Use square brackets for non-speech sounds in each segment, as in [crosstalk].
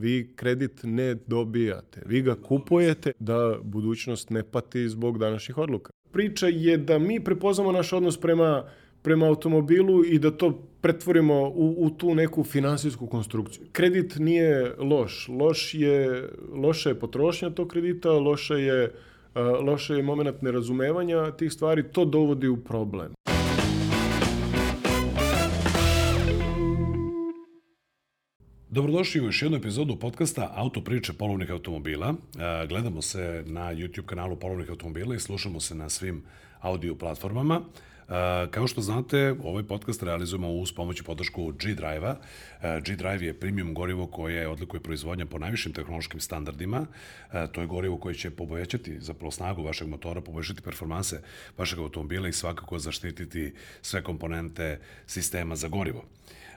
Vi kredit ne dobijate, vi ga kupujete da budućnost ne pati zbog današnjih odluka. Priča je da mi prepoznamo naš odnos prema prema automobilu i da to pretvorimo u, u tu neku finansijsku konstrukciju. Kredit nije loš. Loš je, loša je potrošnja tog kredita, loša je, loša je moment nerazumevanja tih stvari, to dovodi u problem. Dobrodošli u još jednu epizodu podcasta Auto priče polovnih automobila. E, gledamo se na YouTube kanalu polovnih automobila i slušamo se na svim audio platformama. Kao što znate, ovaj podcast realizujemo uz pomoć i podršku G-Drive-a. G-Drive je premium gorivo koje odlikuje proizvodnja po najvišim tehnološkim standardima. To je gorivo koje će pobovećati zapravo snagu vašeg motora, poboljšati performanse vašeg automobila i svakako zaštititi sve komponente sistema za gorivo.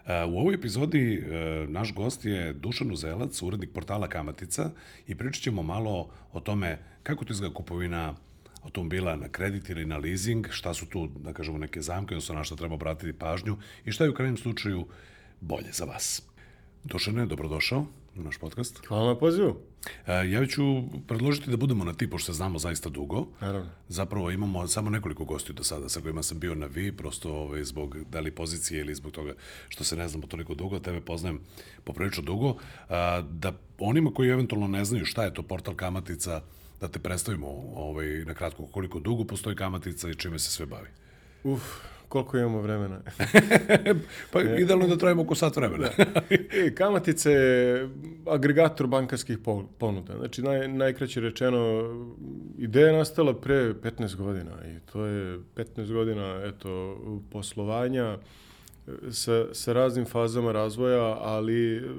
U ovoj epizodi naš gost je Dušan Uzelac, urednik portala Kamatica i pričat ćemo malo o tome kako to izgleda kupovina automobila na kredit ili na leasing, šta su tu, da kažemo, neke zamke, odnosno na što treba obratiti pažnju i šta je u krajnjem slučaju bolje za vas. Dušane, dobrodošao u naš podcast. Hvala na pozivu. E, ja ću predložiti da budemo na ti, pošto se znamo zaista dugo. Naravno. Zapravo imamo samo nekoliko gostiju do sada sa kojima sam bio na vi, prosto ovaj, zbog da li pozicije ili zbog toga što se ne znamo toliko dugo, tebe poznajem poprilično dugo. A, da onima koji eventualno ne znaju šta je to portal Kamatica, da te predstavimo ovaj, na kratko koliko dugo postoji kamatica i čime se sve bavi. Uf, koliko imamo vremena. [laughs] pa idealno da trajimo oko sat vremena. da. I kamatice je agregator bankarskih ponuda. Znači, naj, najkraće rečeno, ideja je nastala pre 15 godina i to je 15 godina eto, poslovanja sa, sa raznim fazama razvoja, ali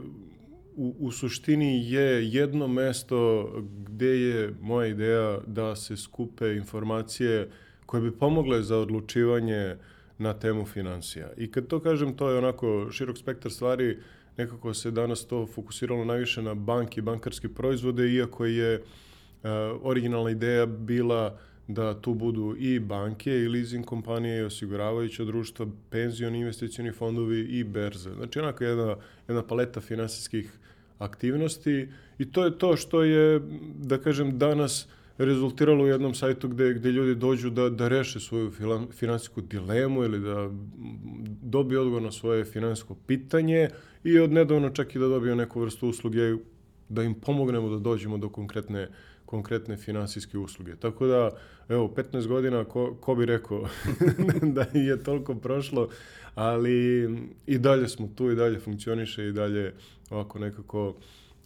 u, u suštini je jedno mesto gde je moja ideja da se skupe informacije koje bi pomogle za odlučivanje na temu financija. I kad to kažem, to je onako širok spektar stvari, nekako se danas to fokusiralo najviše na banki, bankarske proizvode, iako je uh, originalna ideja bila uh, da tu budu i banke, i leasing kompanije, i osiguravajuća društva, penzioni investicioni fondovi i berze. Znači, onako jedna, jedna paleta finansijskih aktivnosti i to je to što je, da kažem, danas rezultiralo u jednom sajtu gde, gde ljudi dođu da, da reše svoju finansijsku dilemu ili da dobiju odgovor na svoje finansijsko pitanje i od nedavno čak i da dobiju neku vrstu usluge da im pomognemo da dođemo do konkretne konkretne finansijske usluge. Tako da, evo, 15 godina, ko, ko bi rekao [laughs] da je toliko prošlo, ali i dalje smo tu, i dalje funkcioniše, i dalje ovako nekako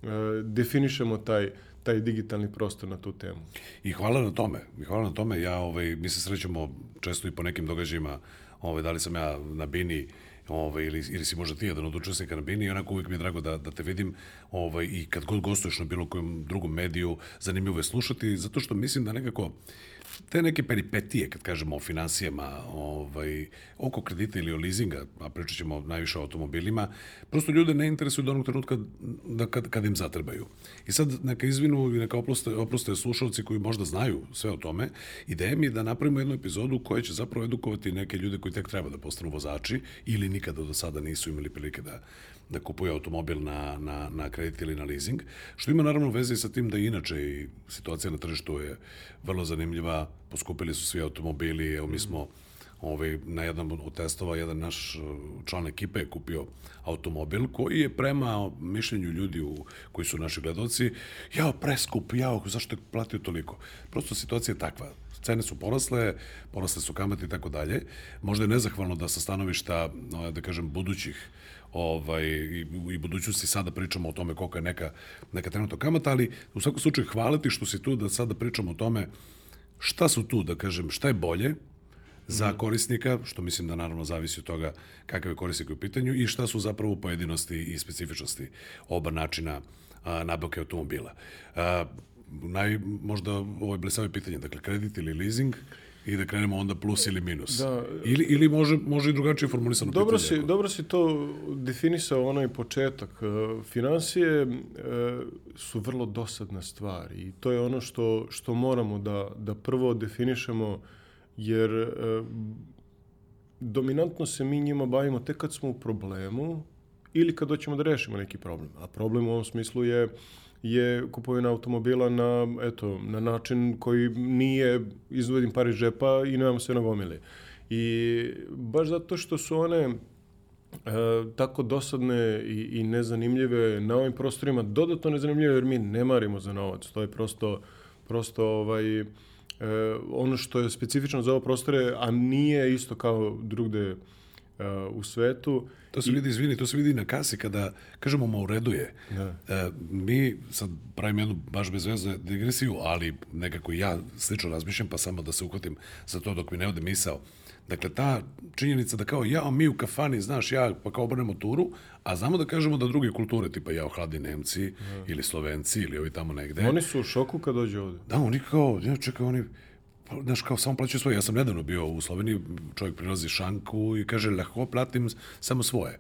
e, definišemo taj, taj digitalni prostor na tu temu. I hvala na tome. I hvala na tome. Ja, ovaj, mi se srećemo često i po nekim događajima, ovaj, da li sam ja na Bini ovaj, ili, ili si možda ti jedan od učesnika na Bini i onako uvijek mi je drago da, da te vidim ovaj, i kad god gostuješ na bilo kojem drugom mediju, zanimljivo je slušati, zato što mislim da nekako te neke peripetije, kad kažemo o financijama, ovaj, oko kredita ili o leasinga, a pričat ćemo najviše o automobilima, prosto ljude ne interesuju do onog trenutka da kad, kad im zatrebaju. I sad neka izvinu i neka oproste, oproste slušalci koji možda znaju sve o tome, ideja mi je da napravimo jednu epizodu koja će zapravo edukovati neke ljude koji tek treba da postanu vozači ili nikada do sada nisu imali prilike da da kupuje automobil na, na, na kredit ili na leasing, što ima naravno veze sa tim da inače i situacija na tržištu je vrlo zanimljiva, poskupili su svi automobili, evo mi smo ovaj, na jednom od testova jedan naš uh, član ekipe je kupio automobil koji je prema mišljenju ljudi u, koji su naši gledoci, jao preskup, jao zašto je platio toliko. Prosto situacija je takva cene su porasle, porasle su kamate i tako dalje. Možda je nezahvalno da sa stanovišta, da kažem, budućih ovaj, i, i budućnosti sada pričamo o tome koliko je neka, neka trenutno kamata, ali u svakom slučaju hvaliti što si tu da sada pričamo o tome šta su tu, da kažem, šta je bolje za mhm. korisnika, što mislim da naravno zavisi od toga kakav je korisnik u pitanju i šta su zapravo pojedinosti i specifičnosti oba načina a, nabavke automobila. A, naj, možda ovo je blesave pitanje, dakle kredit ili leasing, i da krenemo onda plus ili minus. Da. Ili, ili može, može i drugačije formulisano dobro pitanje. Si, dobro si to definisao onaj početak. E, Finansije e, su vrlo dosadna stvar i to je ono što, što moramo da, da prvo definišemo jer e, dominantno se mi njima bavimo tek kad smo u problemu ili kad hoćemo da rešimo neki problem. A problem u ovom smislu je je kupovina automobila na, eto, na način koji nije izvedim par iz džepa i nemamo sve na gomili. I baš zato što su one e, tako dosadne i, i nezanimljive na ovim prostorima, dodatno nezanimljive jer mi ne marimo za novac. To je prosto, prosto ovaj, e, ono što je specifično za ovo prostore, a nije isto kao drugde uh, u svetu. To se vidi, izvini, to se vidi na kasi kada kažemo ma u redu je. Da. E, mi sad pravim jednu baš bez veze digresiju, ali nekako ja slično razmišljam, pa samo da se uhvatim za to dok mi ne ode misao. Dakle, ta činjenica da kao ja, mi u kafani, znaš, ja pa kao obrnemo turu, a znamo da kažemo da druge kulture, tipa ja, hladi Nemci ili Slovenci ili ovi tamo negde. Oni su u šoku kad dođe ovde. Da, oni kao, ja, čekaj, oni, znaš, kao samo plaćaju svoje. Ja sam nedavno bio u Sloveniji, čovjek prilazi šanku i kaže, lahko platim samo svoje.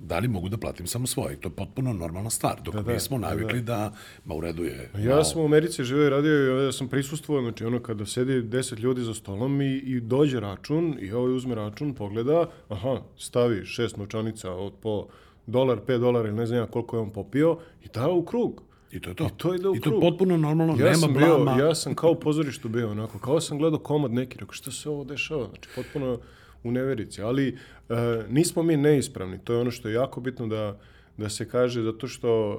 Da li mogu da platim samo svoje? To je potpuno normalna stvar. Dok Da, da, mi smo da, navikli da, ma u redu je. Ja malo- sam u Americi živeo i radio i ovdje sam prisustvovao, znači ono kada sedi 10 ljudi za stolom i, i dođe račun i ovaj uzme račun, pogleda, aha, stavi šest novčanica od po dolar, 5 dolara ili ne znam ja koliko je on popio i da u krug. I to je to. I to ide u I to je potpuno normalno, Ja nema sam bio, blama. ja sam kao u pozorištu bio, onako, kao sam gledao komad neki, rekao, šta se ovo dešava? Znači, potpuno u neverici. Ali e, nismo mi neispravni, to je ono što je jako bitno da, da se kaže, zato što e,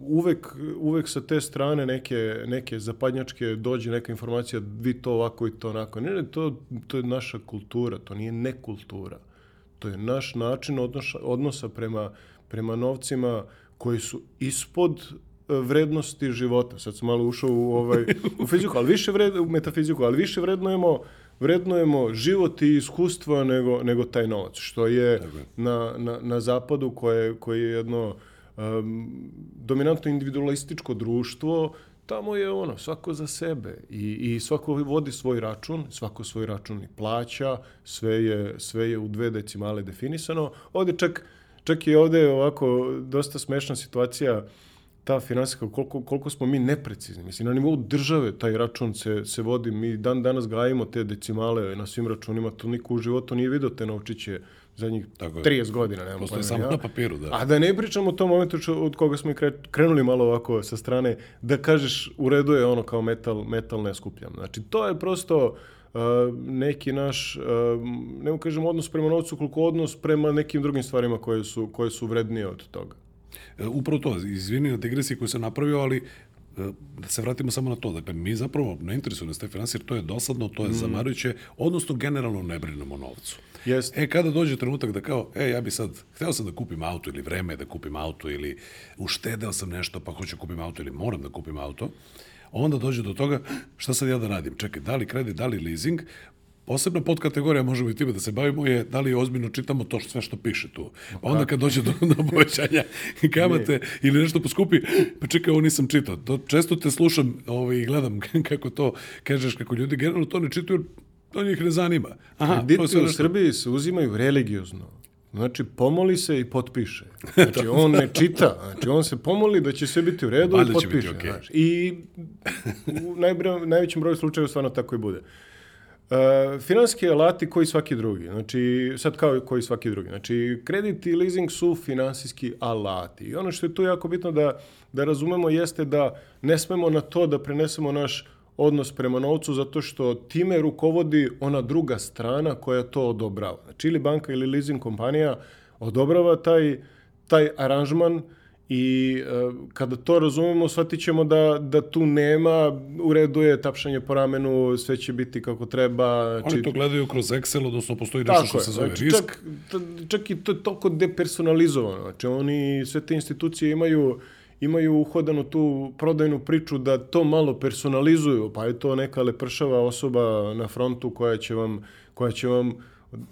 uvek, uvek sa te strane neke, neke zapadnjačke dođe neka informacija, vi to ovako i to onako. Ne, ne, to, to je naša kultura, to nije nekultura. To je naš način odnoša, odnosa prema, prema novcima koji su ispod vrednosti života. Sad sam malo ušao u, ovaj, u fiziku, ali više vred, u metafiziku, ali više vrednujemo vrednujemo život i iskustva nego, nego taj novac, što je na, na, na zapadu koje, koje je jedno um, dominantno individualističko društvo, tamo je ono, svako za sebe i, i svako vodi svoj račun, svako svoj račun i plaća, sve je, sve je u dve decimale definisano. Ovde čak, čak i ovde ovako dosta smešna situacija, ta finansijska, koliko, koliko smo mi neprecizni. Mislim, na nivou države taj račun se, se vodi, mi dan danas gajimo te decimale na svim računima, to niko u životu nije vidio te novčiće zadnjih Tako je. 30 godina. Nemam Postoje samo ja. na papiru, da. A da ne pričamo o tom momentu od koga smo i kre- krenuli malo ovako sa strane, da kažeš u redu je ono kao metal, metal ne skupljam. Znači, to je prosto uh, neki naš, uh, ne mu kažem odnos prema novcu, koliko odnos prema nekim drugim stvarima koje su, koje su vrednije od toga. E, Upravo to, izvini na digresiji koju sam napravio, ali e, da se vratimo samo na to. Dakle, mi zapravo ne interesuje nas te financije, to je dosadno, to je zamarujuće, odnosno generalno ne brinemo o novcu. Jeste. E, kada dođe trenutak da kao, e, ja bi sad, hteo sam da kupim auto ili vreme da kupim auto ili uštedeo sam nešto pa hoću da kupim auto ili moram da kupim auto, onda dođe do toga, šta sad ja da radim? Čekaj, da li kredit, da li leasing? Posebna podkategorija, možemo i time da se bavimo, je da li ozbiljno čitamo to što, sve što piše tu. Pa onda kad dođe do, do povećanja [laughs] kamate ili nešto poskupi, pa čekaj, ovo nisam čitao. To, često te slušam ovaj, i gledam [laughs] kako to kažeš, kako ljudi generalno to ne čitaju, to njih ne zanima. Aha, Krediti u. Srbiji se uzimaju religiozno. Znači, pomoli se i potpiše. [laughs] Znači, on ne čita. Znači, on se pomoli da će sve biti u redu Valjda i će biti potpiše. okej. Znači, I u najbro, najvećem broju slučajeva stvarno tako i bude. Uh, finanski alati koji svaki drugi. Znači, sad kao koji svaki drugi. Znači, kredit i leasing su finansijski alati. I ono što je tu jako bitno da, da razumemo jeste da ne smemo na to da prenesemo naš odnos prema novcu zato što time rukovodi ona druga strana koja to odobrava. Znači, ili banka ili leasing kompanija odobrava taj, taj aranžman i e, kada to razumemo, shvatit ćemo da, da tu nema, u redu je tapšanje po ramenu, sve će biti kako treba. Oni to gledaju kroz Excel, odnosno postoji nešto što je, se zove znači, risk. Čak, čak i to je toliko depersonalizovano. Znači, oni, sve te institucije imaju imaju uhodanu tu prodajnu priču da to malo personalizuju, pa je to neka lepršava osoba na frontu koja će vam, koja će vam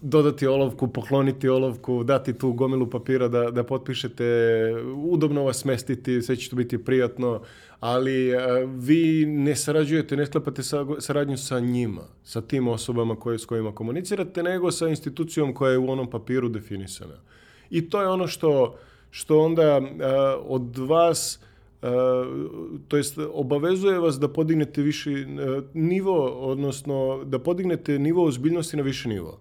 dodati olovku, pokloniti olovku, dati tu gomilu papira da, da potpišete, udobno vas smestiti, sve će to biti prijatno, ali vi ne sarađujete, ne sklepate sa, saradnju sa njima, sa tim osobama koje, s kojima komunicirate, nego sa institucijom koja je u onom papiru definisana. I to je ono što, što onda od vas Uh, to jest obavezuje vas da podignete viši uh, nivo, odnosno da podignete nivo ozbiljnosti na viši nivo.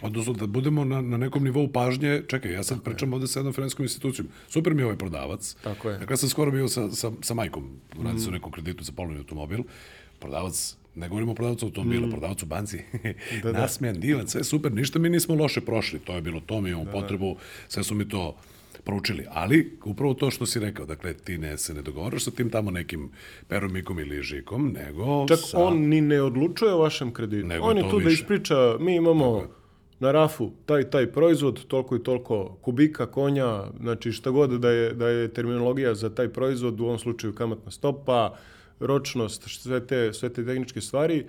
Odnosno da budemo na, na nekom nivou pažnje, čekaj, ja sad pričam ovde sa jednom finansijskom institucijom. Super mi je ovaj prodavac. Tako je. Dakle, ja sam skoro bio sa, sa, sa majkom, radi se o nekom kreditu za polovni automobil. Prodavac, ne govorimo o prodavcu automobila, mm. prodavac u banci. da, da. [laughs] Nasmijan, divan, sve super, ništa mi nismo loše prošli. To je bilo to, mi imamo da, potrebu, sve su mi to proučili. Ali, upravo to što si rekao, dakle, ti ne se ne dogovaraš sa tim tamo nekim peromikom ili žikom, nego Čak sa... on ni ne odlučuje o vašem kreditu. Nego on je to tu da više. ispriča, mi imamo na rafu taj taj proizvod, toliko i toliko kubika, konja, znači šta god da je, da je terminologija za taj proizvod, u ovom slučaju kamatna stopa, ročnost, sve te, sve te tehničke stvari,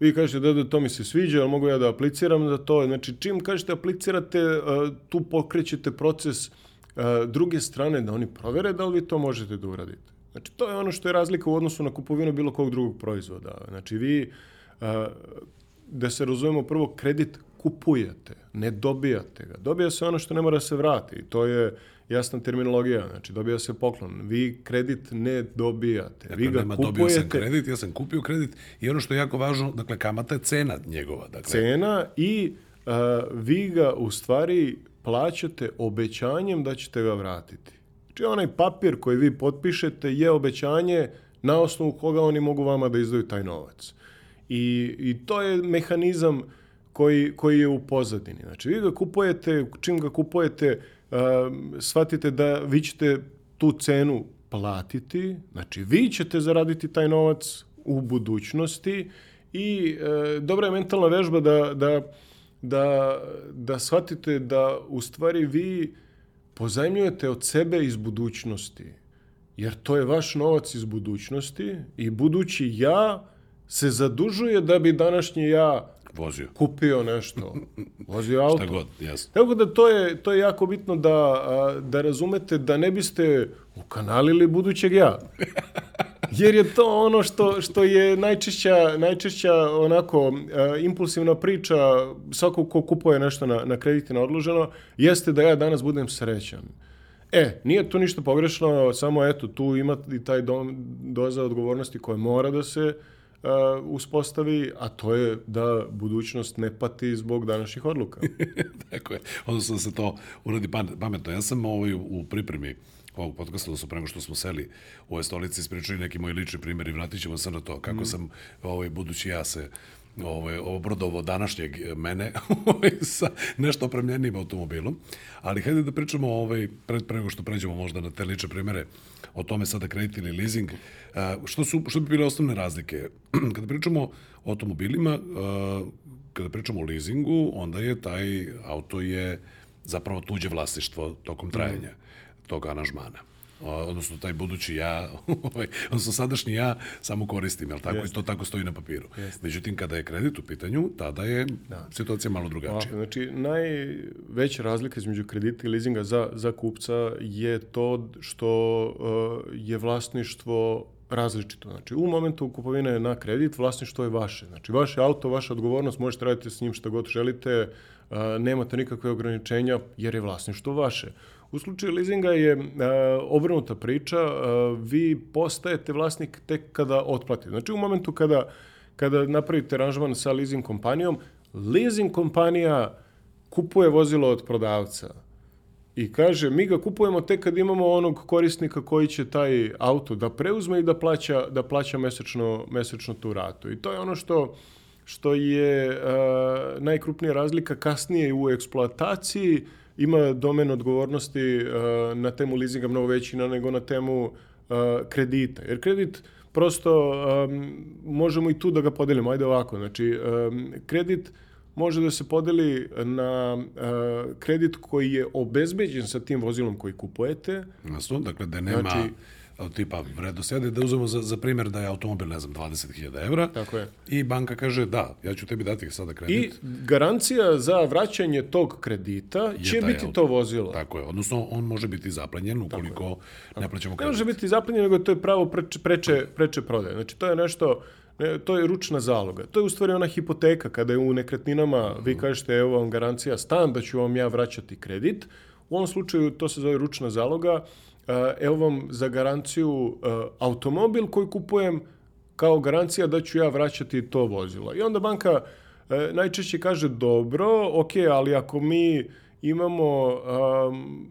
vi kažete da, da to mi se sviđa, ali mogu ja da apliciram za to. Znači, čim kažete aplicirate, uh, tu pokrećete proces uh, druge strane da oni provere da li vi to možete da uradite. Znači, to je ono što je razlika u odnosu na kupovinu bilo kog drugog proizvoda. Znači, vi, uh, da se razumemo, prvo kredit kupujete, ne dobijate ga. Dobija se ono što ne mora da se vrati. I to je jasna terminologija. Znači, dobija se poklon. Vi kredit ne dobijate. Dakle, vi ga nema, dobio sam kupujete. kredit, ja sam kupio kredit i ono što je jako važno, dakle, kamata je cena njegova. Dakle, cena i uh, vi ga u stvari plaćate obećanjem da ćete ga vratiti. Znači onaj papir koji vi potpišete je obećanje na osnovu koga oni mogu vama da izdaju taj novac. I, i to je mehanizam koji, koji je u pozadini. Znači vi ga kupujete, čim ga kupujete, uh, shvatite da vi ćete tu cenu platiti, znači vi ćete zaraditi taj novac u budućnosti i e, dobra je mentalna vežba da, da, da, da shvatite da u stvari vi pozajmljujete od sebe iz budućnosti. Jer to je vaš novac iz budućnosti i budući ja se zadužuje da bi današnji ja vozio. kupio nešto, vozio auto. Šta god, jasno. Tako da to je, to je jako bitno da, da razumete da ne biste ukanalili budućeg ja. Jer je to ono što, što je najčešća, najčešća onako a, impulsivna priča svakog ko kupuje nešto na, na kredit na odloženo, jeste da ja danas budem srećan. E, nije to ništa pogrešno, samo eto, tu ima i taj dom, doza odgovornosti koja mora da se uh, uspostavi, a to je da budućnost ne pati zbog današnjih odluka. [laughs] Tako je. Odnosno da se to uradi pam- pametno. Ja sam ovaj, u pripremi ovog podcasta, odnosno prema što smo seli u ove stolici, ispričali neki moji lični primjer i vratit ćemo se na to kako mm. sam, ovaj, budući ja se ovaj, obrodovo današnjeg mene [laughs] ovaj, sa nešto opremljenim automobilom. Ali hajde da pričamo ovaj, pred, prego što pređemo možda na te lične primere o tome sada kredit ili leasing. Uh, što, su, što bi bile osnovne razlike? [clears throat] Kada pričamo o automobilima, uh, kada pričamo o leasingu, onda je taj auto je zapravo tuđe vlasništvo tokom trajanja mm. tog aranžmana odnosno taj budući ja, [laughs] ovaj, odnosno sadašnji ja samo koristim, jel tako? Jeste. I to tako stoji na papiru. Jeste. Međutim, kada je kredit u pitanju, tada je da. situacija malo drugačija. Ovako, znači, najveća razlika između kredita i leasinga za, za kupca je to što uh, je vlasništvo različito. Znači, u momentu kupovine na kredit, vlasništvo je vaše. Znači, vaše auto, vaša odgovornost, možete raditi s njim šta god želite, uh, nemate nikakve ograničenja, jer je vlasništvo vaše. U slučaju leasinga je uh, obrnuta priča, uh, vi postajete vlasnik tek kada otplatite. Znači u momentu kada, kada napravite aranžman sa leasing kompanijom, leasing kompanija kupuje vozilo od prodavca i kaže mi ga kupujemo tek kad imamo onog korisnika koji će taj auto da preuzme i da plaća, da plaća mesečno, mesečno tu ratu. I to je ono što što je uh, najkrupnija razlika kasnije u eksploataciji ima domen odgovornosti uh, na temu leasinga mnogo veći nego na temu uh, kredita. Jer kredit prosto um, možemo i tu da ga podelimo. Ajde ovako, znači um, kredit može da se podeli na uh, kredit koji je obezbeđen sa tim vozilom koji kupujete. Jasno, dakle da nema znači, tipa vrednost. Jede da uzmemo za, za primjer da je automobil, ne znam, 20.000 evra. Tako je. I banka kaže da, ja ću tebi dati sada kredit. I garancija za vraćanje tog kredita će biti auto. to vozilo. Tako je, odnosno on može biti zaplenjen ukoliko ne plaćamo kredit. Ne može biti zaplenjen, nego to je pravo preče, preče, preče prodaje. Znači to je nešto, ne, to je ručna zaloga. To je u stvari ona hipoteka kada je u nekretninama vi kažete evo vam garancija stan da ću vam ja vraćati kredit. U ovom slučaju to se zove ručna zaloga evo vam za garanciju automobil koji kupujem kao garancija da ću ja vraćati to vozilo. I onda banka e, najčešće kaže dobro, ok, ali ako mi imamo um,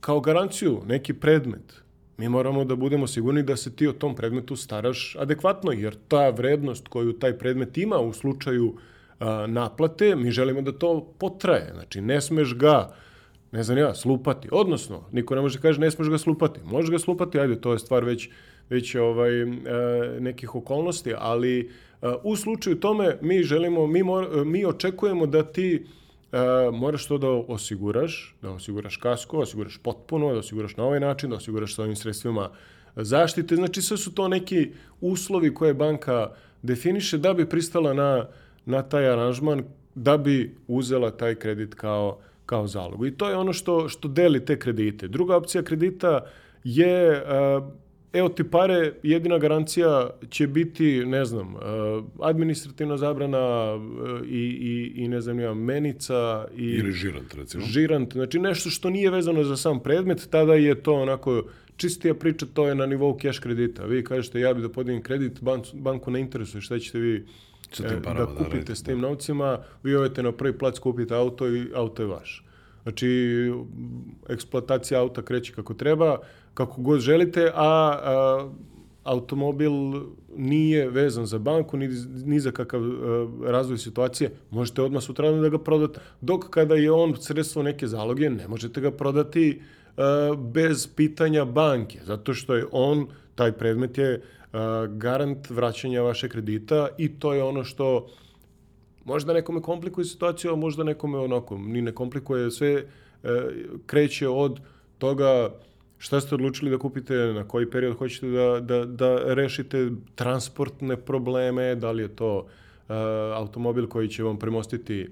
kao garanciju neki predmet, mi moramo da budemo sigurni da se ti o tom predmetu staraš adekvatno, jer ta vrednost koju taj predmet ima u slučaju a, naplate, mi želimo da to potraje. Znači, ne smeš ga, ne znam ja, slupati. Odnosno, niko ne može da kaže ne smeš ga slupati. Možeš ga slupati, ajde, to je stvar već, već ovaj, e, nekih okolnosti, ali e, u slučaju tome mi želimo, mi, mor, mi očekujemo da ti e, moraš to da osiguraš, da osiguraš kasko, da osiguraš potpuno, da osiguraš na ovaj način, da osiguraš sa ovim sredstvima zaštite. Znači, sve su to neki uslovi koje banka definiše da bi pristala na, na taj aranžman, da bi uzela taj kredit kao, kao zalog. I to je ono što, što deli te kredite. Druga opcija kredita je evo ti pare, jedina garancija će biti, ne znam, uh, administrativna zabrana uh, i, i, i ne znam, ja, menica i... Ili žirant, recimo. Žirant, znači nešto što nije vezano za sam predmet, tada je to onako čistija priča, to je na nivou cash kredita. Vi kažete, ja bih da podijem kredit, ban, banku ne interesuje šta ćete vi Sa tim parama, da kupite da, s tim novcima, vi ovete na prvi plac, kupite auto i auto je vaš. Znači, eksploatacija auta kreće kako treba, kako god želite, a, a automobil nije vezan za banku, ni, ni za kakav a, razvoj situacije, možete odmah sutra da ga prodate. Dok kada je on sredstvo neke zaloge, ne možete ga prodati a, bez pitanja banke, zato što je on, taj predmet je garant vraćanja vaše kredita i to je ono što možda nekome komplikuje situaciju, a možda nekome onako, ni ne komplikuje, sve e, kreće od toga šta ste odlučili da kupite, na koji period hoćete da, da, da rešite transportne probleme, da li je to uh, automobil koji će vam premostiti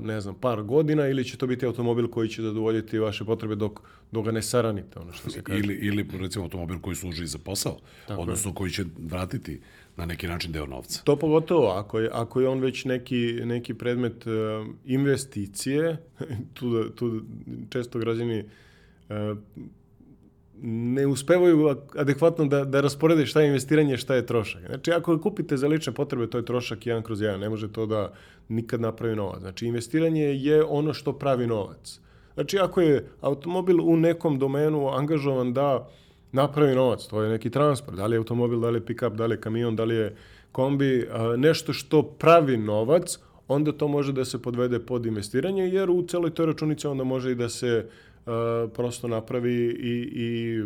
ne znam, par godina ili će to biti automobil koji će zadovoljiti vaše potrebe dok, dok ga ne saranite, ono što se kaže. Ili, ili recimo automobil koji služi za posao, Tako odnosno je. koji će vratiti na neki način deo novca. To pogotovo ako je, ako je on već neki, neki predmet uh, investicije, [laughs] tu, tu često građani uh, ne uspevaju adekvatno da, da rasporede šta je investiranje, šta je trošak. Znači, ako kupite za lične potrebe, to je trošak 1 kroz 1, ne može to da nikad napravi novac. Znači, investiranje je ono što pravi novac. Znači, ako je automobil u nekom domenu angažovan da napravi novac, to je neki transport, da li je automobil, da li je pick-up, da li je kamion, da li je kombi, nešto što pravi novac, onda to može da se podvede pod investiranje, jer u celoj toj računici onda može i da se prosto napravi i, i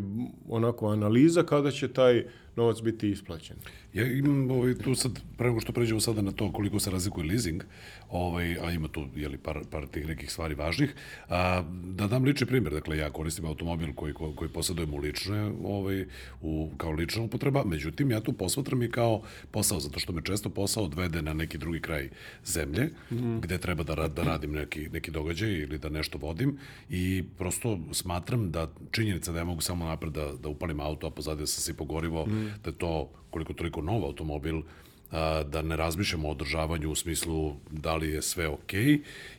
onako analiza kada će taj novac biti isplaćen. Ja imam ovaj, tu sad, pre nego što pređemo sada na to koliko se razlikuje leasing, ovaj, a ima tu jeli, par, par tih nekih stvari važnih, a, da dam lični primjer, dakle ja koristim automobil koji, koji posjedujem u lične, ovaj, u, kao lična upotreba, međutim ja tu posmatram i kao posao, zato što me često posao odvede na neki drugi kraj zemlje, mm gde treba da, da radim neki, neki događaj ili da nešto vodim i prosto smatram da činjenica da ja mogu samo napred da, da upalim auto, a pozadije da sam se pogorivo, mm da to koliko toliko nov automobil, da ne razmišljamo o održavanju u smislu da li je sve ok,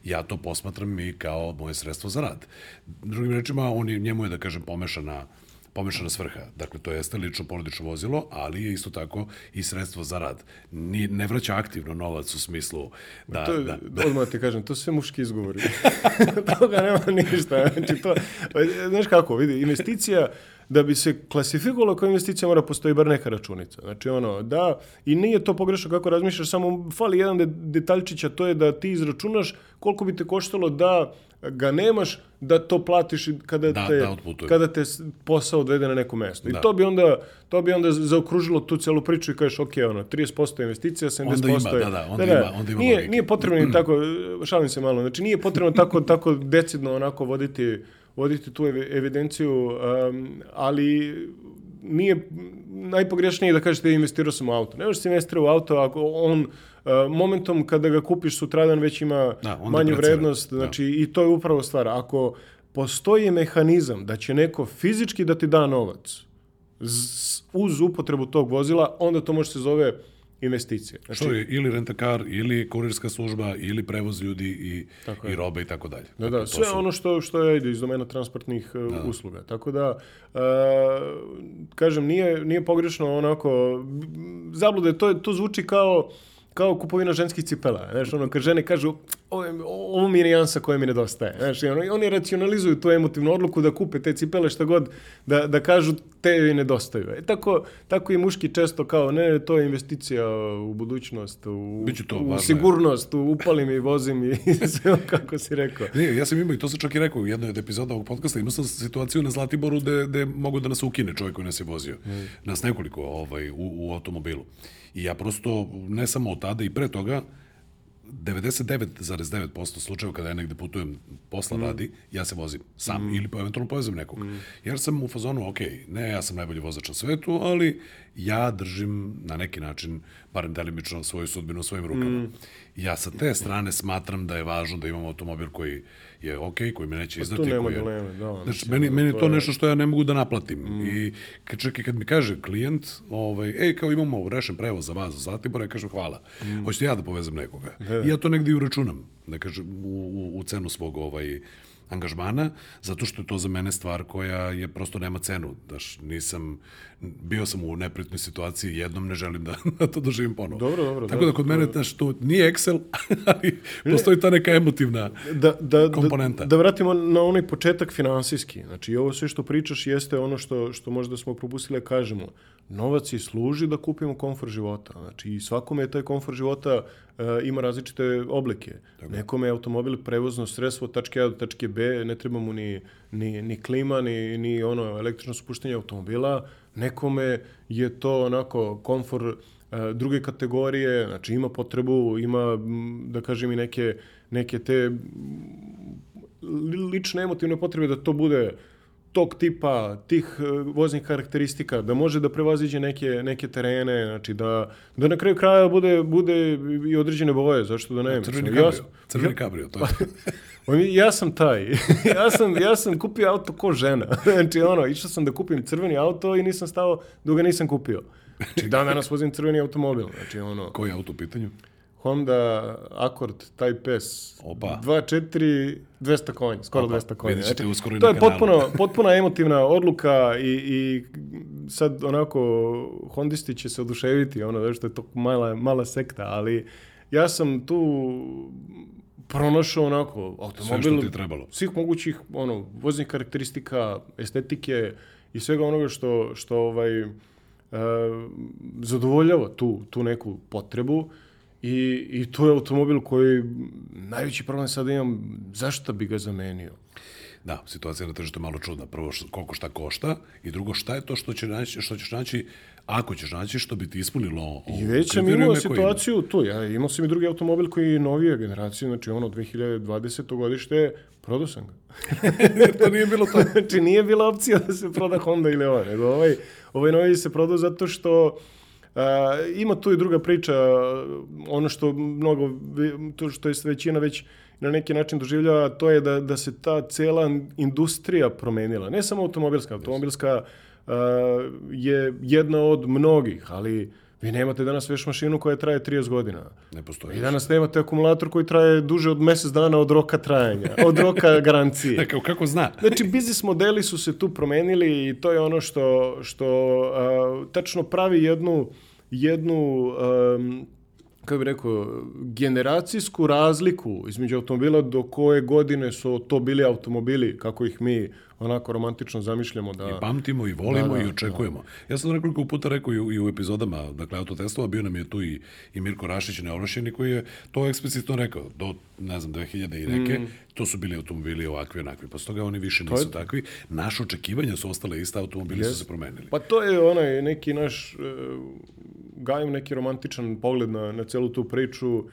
ja to posmatram i kao moje sredstvo za rad. Drugim rečima, on je, njemu je, da kažem, pomešana pomešana svrha. Dakle, to jeste lično porodično vozilo, ali je isto tako i sredstvo za rad. Ni, ne vraća aktivno novac u smislu da... To je, da, da. Odmah ti kažem, to su sve muški izgovori. [laughs] Toga nema ništa. Znači, to, znaš kako, vidi, investicija da bi se klasifikovala kao investicija mora postoji bar neka računica. Znači ono, da, i nije to pogrešno kako razmišljaš, samo fali jedan detaljčić, a to je da ti izračunaš koliko bi te koštalo da ga nemaš, da to platiš kada, da, te, da kada te posao odvede na neko mesto. Da. I to bi onda, to bi onda zaokružilo tu celu priču i kažeš, ok, ono, 30% investicija, 70% onda ima, da, da, onda da, da, ima, onda ima nije, nije potrebno ni tako, [clears throat] šalim se malo, znači nije potrebno tako, tako decidno onako voditi voditi tu evidenciju, um, ali nije najpogrešnije da kažete investirao sam u auto. Ne možeš se investirati u auto ako on uh, momentom kada ga kupiš sutradan već ima da, manju vrednost, da. znači da. i to je upravo stvar. Ako postoji mehanizam da će neko fizički da ti da novac uz upotrebu tog vozila, onda to može se zove investicije. Znači, što je ili rentakar, ili kurirska služba, ili prevoz ljudi i, i robe i tako dalje. Da, da, sve su... ono što, što je iz domena transportnih e, da. usluga. Tako da, uh, kažem, nije, nije pogrešno onako, zablude, to, to zvuči kao kao kupovina ženskih cipela. Znaš, ono, kad žene kažu, ovo, mi je nijansa koja mi nedostaje. Znaš, i ono, i oni racionalizuju tu emotivnu odluku da kupe te cipele šta god, da, da kažu te joj nedostaju. E, tako, tako i muški često kao, ne, to je investicija u budućnost, u, to, u sigurnost, u upalim i vozim i [laughs] sve kako si rekao. Ne, ja sam imao i to sam čak i rekao u jednoj od epizoda ovog podcasta, imao sam situaciju na Zlatiboru gde, gde mogu da nas ukine čovjek koji nas je vozio. Nas nekoliko ovaj, u, u automobilu. I ja prosto, ne samo od tada i pre toga, 99,9% slučajeva kada ja negde putujem posla radi, ja se vozim sam ili po, eventualno povezam nekog. Jer sam u fazonu, ok, ne, ja sam najbolji vozač na svetu, ali ja držim na neki način, barem delimično, svoju sudbinu u svojim rukama. Ja sa te strane smatram da je važno da imam automobil koji je ok, koji me neće izdati. nema koji je, dileme, da, Znači, meni, meni je to to je- nešto što ja ne mogu da naplatim. I kad, čak i kad mi kaže klijent, ovaj, ej, kao imamo rešen prevoz za vas za Zlatibor, ja kažem hvala. Hoćete ja da povezam nekoga. I ja to negdje i uračunam, da kažem, u, u, u cenu svog ovaj, angažmana, zato što je to za mene stvar koja je prosto nema cenu. Daš, nisam, bio sam u neprijatnoj situaciji, jednom ne želim da, [laughs] da to doživim ponovo. Dobro, dobro, Tako da, da kod mene, znaš, to nije Excel, [laughs] ali postoji ta neka emotivna da, da, komponenta. Da, da vratimo na onaj početak finansijski. Znači, i ovo sve što pričaš jeste ono što, što možda smo propustili da kažemo. Novac i služi da kupimo komfor života. Znači, i svakome je taj komfor života e, ima različite oblike. Nekome je automobil prevozno sredstvo od tačke A do tačke B, ne treba mu ni, ni, ni klima, ni, ni ono električno spuštanje automobila. Nekome je to onako komfor e, druge kategorije, znači ima potrebu, ima, da kažem, i neke, neke te li- lične emotivne potrebe da to bude tog tipa, tih e, voznih karakteristika, da može da prevaziđe neke, neke terene, znači da, da na kraju kraja bude, bude i određene boje, zašto da ne? crveni Mislim, ja kabrio. Crveni kabrio, to je. Mi- Ja sam taj. [laughs] ja, sam, ja sam kupio auto ko žena. [laughs] Znači, ono, išao sam da kupim crveni auto i nisam stao dok ga nisam kupio. Znači, dan danas vozim crveni automobil. Znači, ono, Koji auto u pitanju? Honda Accord Type S. Opa. 2.4, 200 konja, skoro Opa, 200 konja. vidjet ćete uskoro to je potpuno, potpuna emotivna odluka i, i sad onako Hondisti će se oduševiti, ono, zato što je to mala, mala sekta, ali ja sam tu pronašao onako automobil Sve što ti je trebalo. svih mogućih ono voznih karakteristika, estetike i svega onoga što što ovaj e, zadovoljava tu tu neku potrebu i, i to je automobil koji najveći problem sada imam zašto bi ga zamenio Da, situacija na tržištu je malo čudna. Prvo, koliko šta košta i drugo, šta je to što, će naći, što ćeš naći, ako ćeš naći, što bi ti ispunilo I već sam imao situaciju tu, ja imao sam i drugi automobil koji je novije generacije, znači ono 2020. godište, prodao sam ga. [laughs] to nije bilo to. [laughs] znači nije bila opcija da se proda Honda ili ova, nego ovaj, ovaj novi se prodao zato što a, ima tu i druga priča, ono što mnogo, to što je većina već na neki način doživljava, to je da, da se ta cela industrija promenila. Ne samo automobilska, automobilska a, je jedna od mnogih, ali vi nemate danas veš mašinu koja traje 30 godina. Ne postoji. I danas nemate akumulator koji traje duže od mjesec dana od roka trajanja, od roka [laughs] garancije. Dakle, kako zna? Znači, biznis modeli su se tu promenili i to je ono što, što a, tačno pravi jednu, jednu um, kako bih rekao, generacijsku razliku između automobila do koje godine su to bili automobili, kako ih mi onako romantično zamišljamo da... Pamtimo i volimo Da, da, i očekujemo. Ja sam nekoliko puta rekao i u, i u epizodama, dakle, autotestova, bio nam je tu i, i Mirko Rašić, neovlašćeni, koji je to eksplicitno rekao. Do, ne znam, 2000 i neke, Mm. to su bili automobili ovakvi, onakvi. Posle toga oni više nisu takvi. Naše očekivanja su ostale ista, automobili su se promenili. Pa to je onaj neki naš, e, gajim neki romantičan pogled na, na celu tu priču,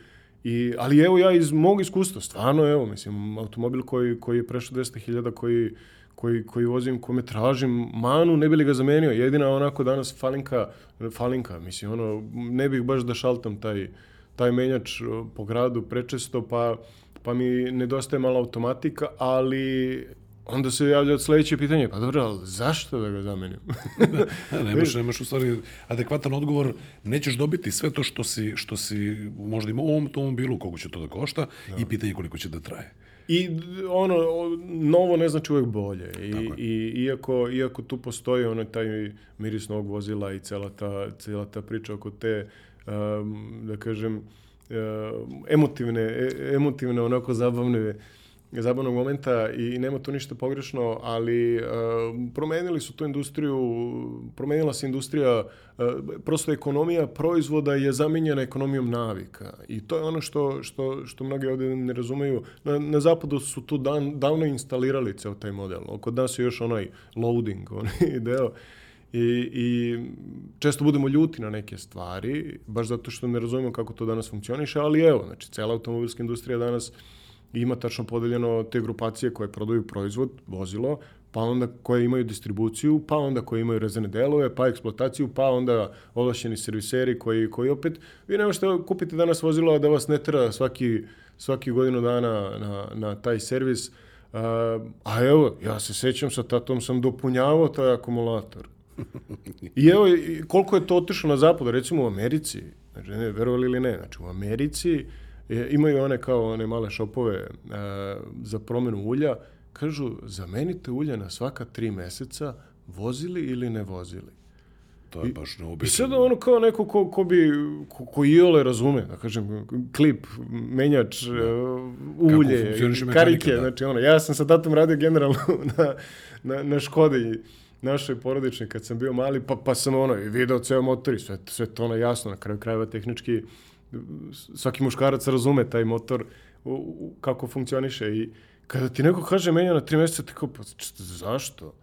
I, ali evo ja iz mog iskustva, stvarno evo, mislim, automobil koji, koji je prešao 200.000, koji, koji, koji vozim, kome tražim manu, ne bi li ga zamenio. Jedina onako danas falinka, falinka, mislim, ono, ne bih baš da šaltam taj, taj menjač po gradu prečesto, pa, pa mi nedostaje malo automatika, ali onda se javlja sledeće pitanje, pa dobro, ali zašto da ga zamenim? [laughs] Da, nemaš, nemaš [laughs] u stvari adekvatan odgovor, nećeš dobiti sve to što si, što si možda imao u ovom automobilu, koliko će to da košta i pitanje koliko će da traje. I ono, novo ne znači uvek bolje. I, i iako, iako tu postoji onaj taj miris novog vozila i cela ta, cela ta priča oko te, um, da kažem, um, emotivne, e- emotivne, onako zabavne zabavnog momenta i nema tu ništa pogrešno, ali uh, promenili su tu industriju, promenila se industrija, uh, prosto ekonomija proizvoda je zamenjena ekonomijom navika i to je ono što, što, što mnogi ovde ne razumeju. Na, na zapadu su tu dan, davno instalirali ceo taj model. Kod nas je još onaj loading, [laughs] onaj deo. I, I često budemo ljuti na neke stvari, baš zato što ne razumemo kako to danas funkcioniše, ali evo, znači, cela automobilska industrija danas ima tačno podeljeno te grupacije koje prodaju proizvod, vozilo, pa onda koje imaju distribuciju, pa onda koje imaju rezene delove, pa eksploataciju, pa onda ovlašćeni serviseri koji, koji opet, vi ne možete kupiti danas vozilo da vas ne tera svaki, svaki godinu dana na, na taj servis, a, a evo, ja se sećam sa tatom sam dopunjavao taj akumulator. I evo, koliko je to otišlo na zapad, recimo u Americi, znači, ne, verovali ili ne, znači u Americi e, imaju one kao one male šopove e, za promenu ulja, kažu, zamenite ulja na svaka tri meseca, vozili ili ne vozili. To je baš I neobično. sad ono kao neko ko, ko bi, ko, ko iole razume, da kažem, klip, menjač, e, ulje, karike, da. znači ono, ja sam sa tatom radio generalno [laughs] na, na, na Škodi našoj porodičnoj kad sam bio mali, pa, pa sam ono, i video ceo motor i sve, sve to ono jasno, na kraju krajeva tehnički, svaki muškarac razume taj motor, u, u, kako funkcioniše i kada ti neko kaže menja na tri meseca, ti kao, pa zašto?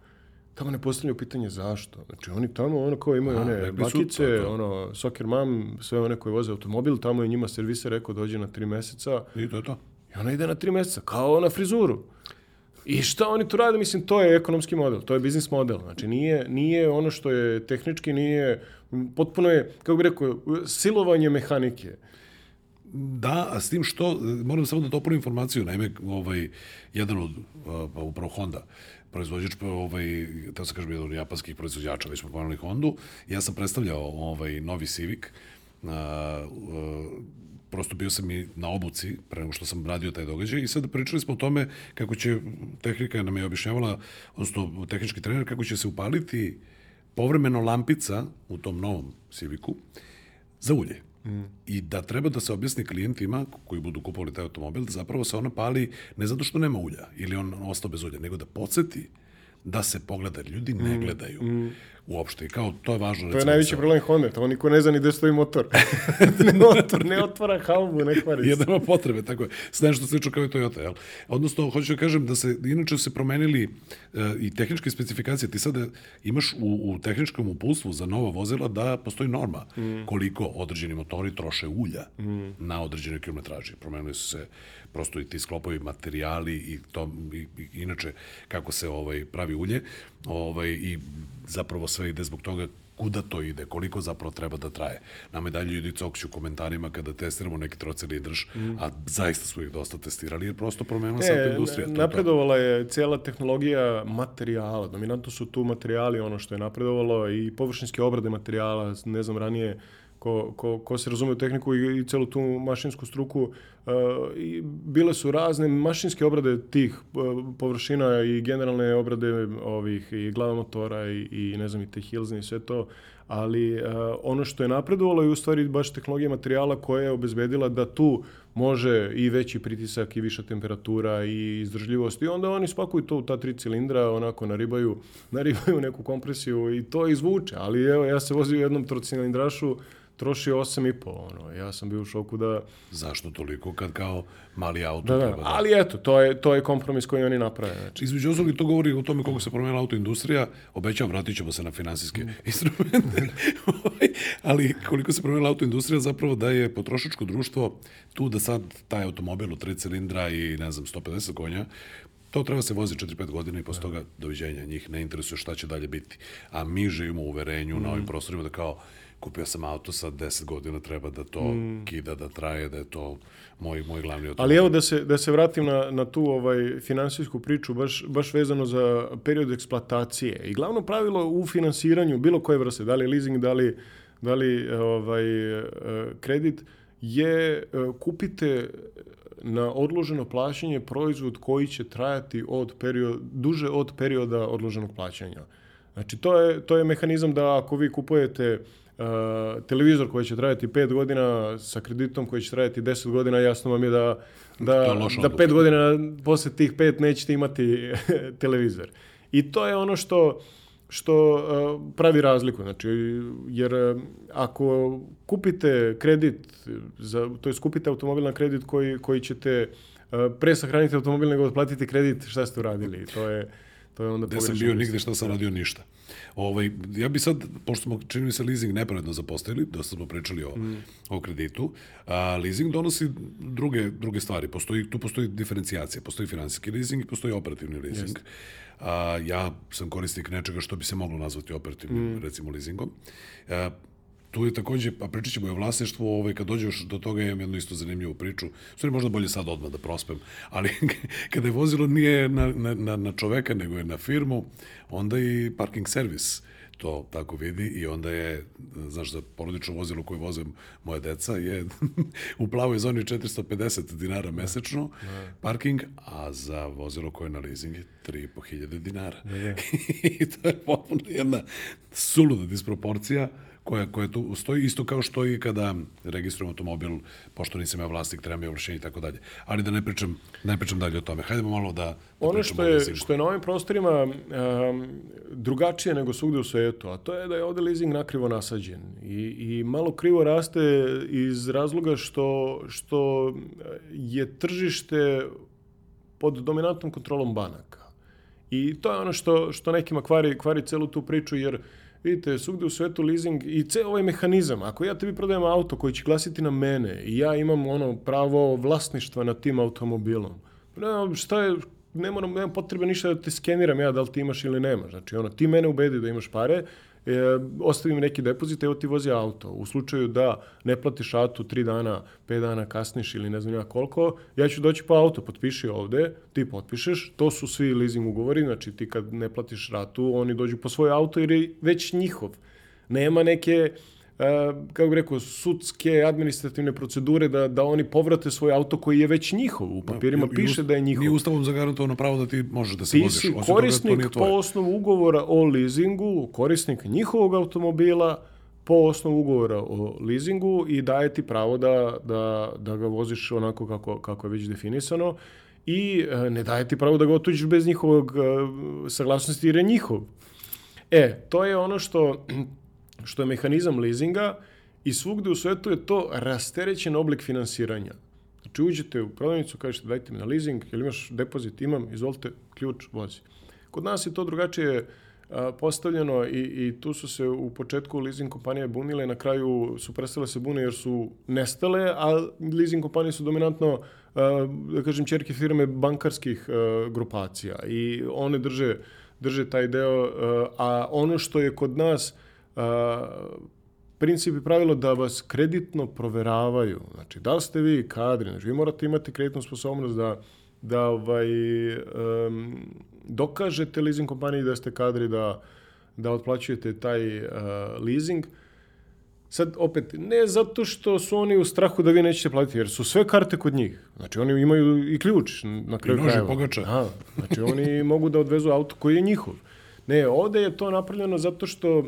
Tamo ne postavljaju pitanje zašto. Znači oni tamo ono kao imaju A, one bakice, to to. ono soccer mom, sve one koje voze automobil, tamo je njima serviser rekao dođe na tri meseca I to je to. i ona ide na tri meseca, kao na frizuru. I šta oni tu rade? Mislim, to je ekonomski model, to je biznis model. Znači, nije, nije ono što je tehnički, nije, potpuno je, kako bih rekao, silovanje mehanike. Da, a s tim što, moram samo da dopunim informaciju, naime, ovaj, jedan od, pa upravo Honda, proizvođač, pa, ovaj, teo sam kažem, jedan od japanskih proizvođača, već smo pomenuli Hondu, ja sam predstavljao ovaj, novi Civic, a, a, prosto bio sam i na obuci pre nego što sam radio taj događaj i sad pričali smo o tome kako će, tehnika nam je objašnjavala, odnosno tehnički trener, kako će se upaliti povremeno lampica u tom novom Civicu za ulje. Mm. I da treba da se objasni klijentima koji budu kupovali taj automobil da zapravo se ona pali ne zato što nema ulja ili on ostao bez ulja, nego da podsjeti da se pogleda. jer Ljudi ne gledaju mm. uopšte. I kao, to je važno. To je najveći problem Honda, to niko ne zna ni gde stoji motor. [laughs] ne, motor ne otvara haubu, ne kvari Jer se. nema potrebe, tako je. Sve nešto slično kao i Toyota, jel? Odnosno, hoću da kažem da se, inače se promenili e, i tehničke specifikacije. Ti sada imaš u, u tehničkom uputstvu za nova vozila da postoji norma mm. koliko određeni motori troše ulja mm. na određenoj kilometraži. Promenili su se prosto i ti sklopovi materijali i to i, i, inače kako se ovaj pravi ulje ovaj i zapravo sve ide zbog toga kuda to ide, koliko zapravo treba da traje. Nama je dalje ljudi cokću u komentarima kada testiramo neki trocilindrž, mm. a zaista smo ih dosta testirali, jer prosto promenila se E, industrija. to je to. napredovala je cijela tehnologija materijala. Dominantno su tu materijali, ono što je napredovalo i površinske obrade materijala, ne znam, ranije ko, ko, ko se razume u tehniku i, i celu tu mašinsku struku, uh, i bile su razne mašinske obrade tih uh, površina i generalne obrade ovih i glava motora i, i ne znam i te hilzne i sve to, ali uh, ono što je napredovalo je u stvari baš tehnologija materijala koja je obezbedila da tu može i veći pritisak i viša temperatura i izdržljivost i onda oni spakuju to u ta tri cilindra, onako naribaju, [laughs] naribaju neku kompresiju i to izvuče, ali evo ja se vozio u jednom trocilindrašu troši 8,5, ono, ja sam bio u šoku da, Zašto toliko kad kao mali auto da, da, treba da... ali eto, to je, to je kompromis koji oni naprave, znači. Između ostalog to govori o tome kako se promenila autoindustrija. Obećavam, vratit ćemo se na finansijske [laughs] instrumente. Ovaj, [laughs] Ali koliko se promenila autoindustrija zapravo da je potrošačko društvo tu da sad taj automobil od 3 cilindra i ne znam 150 konja To treba se vozi 4-5 godina i posle toga doviđenja. Njih ne interesuje šta će dalje biti. A mi živimo u uverenju mm. na ovim prostorima da kao kupio sam auto sa 10 godina, treba da to mm. kida, da traje, da je to moj, moj glavni automobil. Ali evo da se, da se vratim na, na tu ovaj finansijsku priču, baš, baš vezano za period eksploatacije. I glavno pravilo u finansiranju bilo koje vrste, da li leasing, da li, da li ovaj, eh, kredit, je e, kupite na odloženo plaćanje proizvod koji će trajati od period, duže od perioda odloženog plaćanja. Znači, to je, to je mehanizam da ako vi kupujete uh, televizor koji će trajati 5 godina sa kreditom koji će trajati 10 godina, jasno vam je da, da, da 5 godina posle tih 5 nećete imati [laughs] televizor. I to je ono što što uh, pravi razliku. Znači, jer uh, ako kupite kredit, za, to je kupite automobil na kredit koji, koji ćete pre sahraniti automobil nego otplatiti kredit, šta ste uradili? To je, to je onda Gde sam bio nigde, šta sam radio, ništa. Ovaj, ja bi sad, pošto smo, čini mi se, leasing nepravedno zapostavili, dosta smo pričali o, mm. o kreditu, a, leasing donosi druge, druge stvari. Postoji, tu postoji diferencijacija, postoji finansijski leasing i postoji operativni leasing. Yes. A, ja sam korisnik nečega što bi se moglo nazvati operativnim, mm. recimo, leasingom. A, tu je takođe, pa pričat ćemo i o vlasništvu, ovaj, kad dođeš do toga imam jednu isto zanimljivu priču, stvari možda bolje sad odmah da prospem, ali [laughs] kada je vozilo nije na, na, na čoveka, nego je na firmu, onda i parking servis to tako vidi i onda je, znaš, za porodično vozilo koje voze moje deca je [laughs] u plavoj zoni 450 dinara mesečno ne. parking, a za vozilo koje je na leasing je 3.500 dinara. Ne. [laughs] I to je potpuno jedna suluda disproporcija koja, koja tu stoji, isto kao što i kada registrujem automobil, pošto nisam ja vlasnik, treba mi ovlašenje i tako dalje. Ali da ne pričam, ne pričam dalje o tome. Hajdemo malo da, da Ono što je, što je na ovim prostorima um, drugačije nego svugde u svetu, a to je da je ovde leasing nakrivo nasađen i, i malo krivo raste iz razloga što, što je tržište pod dominantnom kontrolom banaka. I to je ono što, što nekima kvari, kvari celu tu priču, jer uh, Vidite, svugde u svetu leasing i ceo ovaj mehanizam, ako ja tebi prodajem auto koji će glasiti na mene i ja imam ono pravo vlasništva nad tim automobilom, ne, šta je, ne moram, nema potrebe ništa da te skeniram ja da li ti imaš ili nemaš. Znači, ono, ti mene ubedi da imaš pare, e, ostavi mi neki depozit, evo ti vozi auto. U slučaju da ne platiš auto 3 dana, 5 dana kasniš ili ne znam ja koliko, ja ću doći po auto, potpiši ovde, ti potpišeš, to su svi leasing ugovori, znači ti kad ne platiš ratu, oni dođu po svoj auto jer je već njihov. Nema neke kako bih rekao, sudske administrativne procedure da, da oni povrate svoj auto koji je već njihov. U papirima ja, piše da je njihov. Nije ustavom zagarantovano pravo da ti možeš da se ti voziš. Ti si korisnik po osnovu ugovora o leasingu, korisnik njihovog automobila po osnovu ugovora o leasingu i daje ti pravo da, da, da ga voziš onako kako, kako je već definisano i uh, ne daje ti pravo da ga otuđiš bez njihovog uh, saglasnosti jer je njihov. E, to je ono što što je mehanizam leasinga i svugde u svetu je to rasterećen oblik finansiranja. Znači uđete u prodavnicu, kažete dajte mi na leasing, ili imaš depozit, imam, izvolite, ključ, vozi. Kod nas je to drugačije postavljeno i, i tu su se u početku leasing kompanije bunile, na kraju su prestale se bune jer su nestale, a leasing kompanije su dominantno, da kažem, čerke firme bankarskih grupacija i one drže, drže taj deo, a ono što je kod nas princip i pravilo da vas kreditno proveravaju. Znači, da li ste vi kadri, znači vi morate imati kreditnu sposobnost da, da ovaj, um, dokažete leasing kompaniji da ste kadri da, da otplaćujete taj uh, leasing. Sad, opet, ne zato što su oni u strahu da vi nećete platiti, jer su sve karte kod njih. Znači, oni imaju i ključ na kraju krajeva. I nože pogača. Da, znači, oni [laughs] mogu da odvezu auto koji je njihov. Ne, ovde je to napravljeno zato što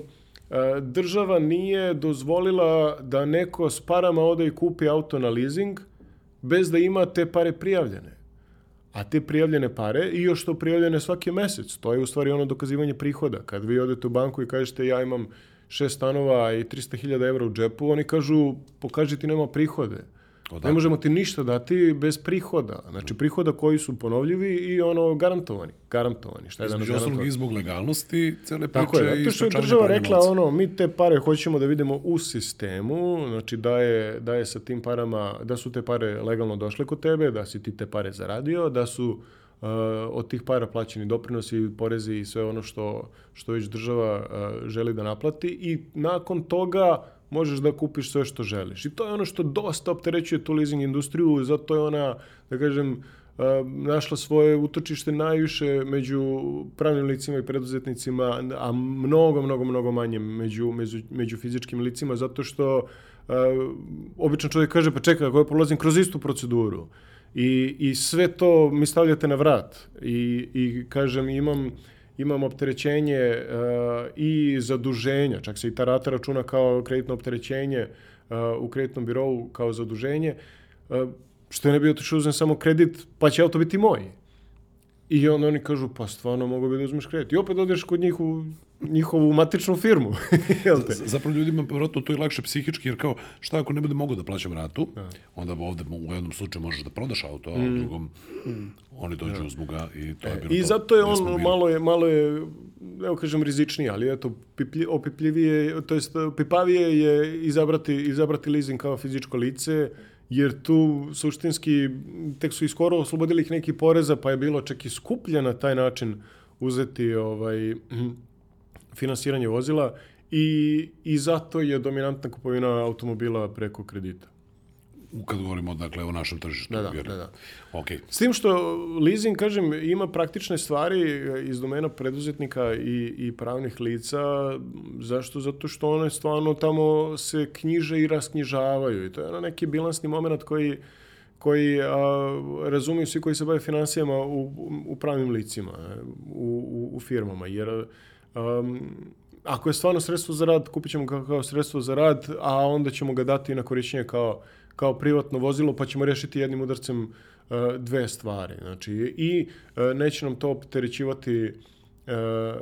država nije dozvolila da neko s parama ode i kupi auto na leasing bez da ima te pare prijavljene. A te prijavljene pare i još to prijavljene svaki mesec. To je u stvari ono dokazivanje prihoda. Kad vi odete u banku i kažete ja imam šest stanova i 300.000 evra u džepu, oni kažu pokaži ti nema prihode. Odakle? Ne možemo ti ništa dati bez prihoda. Znači prihoda koji su ponovljivi i ono garantovani. Garantovani. Šta je danas garantovani? i zbog legalnosti cele priče Tako je, zato što je država rekla ono, mi te pare hoćemo da vidimo u sistemu, znači da je, da je sa tim parama, da su te pare legalno došle kod tebe, da si ti te pare zaradio, da su uh, od tih para plaćeni doprinosi, porezi i sve ono što, što već država uh, želi da naplati i nakon toga možeš da kupiš sve što želiš. I to je ono što dosta opterećuje tu leasing industriju, zato je ona, da kažem, našla svoje utočište najviše među pravnim licima i preduzetnicima, a mnogo, mnogo, mnogo manje među, među, među fizičkim licima, zato što uh, obično čovjek kaže, pa čekaj, ako ja prolazim kroz istu proceduru i, i sve to mi stavljate na vrat i, i kažem, imam imam opterećenje uh, i zaduženja, čak se i ta rata računa kao kreditno opterećenje uh, u kreditnom birovu kao zaduženje, uh, što ne bi otišao uzem samo kredit, pa će auto biti moj. I onda oni kažu, pa stvarno mogu bi da uzmeš kredit. I opet odeš kod njih u njihovu matičnu firmu. [laughs] Jel te? Zapravo ljudima vjerojatno to je lakše psihički, jer kao šta ako ne bude mogu da plaćam ratu, da. onda ovde u jednom slučaju možeš da prodaš auto, a u mm. drugom mm. oni dođu da. uzmu ga i to je bilo I to. zato je on malo je, malo je, evo kažem, rizičniji, ali eto, piplji, opipljivije, to jest pipavije je izabrati, izabrati leasing kao fizičko lice, jer tu suštinski tek su i skoro oslobodili ih neki poreza, pa je bilo čak i skuplje na taj način uzeti ovaj, finansiranje vozila i, i zato je dominantna kupovina automobila preko kredita. Kad govorimo dakle o našem tržištu. Da, da, da, da. Okay. S tim što leasing, kažem, ima praktične stvari iz domena preduzetnika i, i pravnih lica. Zašto? Zato što one stvarno tamo se knjiže i rasknjižavaju. I to je neki bilansni moment koji koji a, razumiju svi koji se bave financijama u, u pravnim licima, u, u, u firmama. Jer Um, ako je stvarno sredstvo za rad, kupit ćemo ga kao sredstvo za rad, a onda ćemo ga dati na korišćenje kao, kao privatno vozilo, pa ćemo rešiti jednim udarcem uh, dve stvari. Znači, I uh, neće nam to opterećivati uh,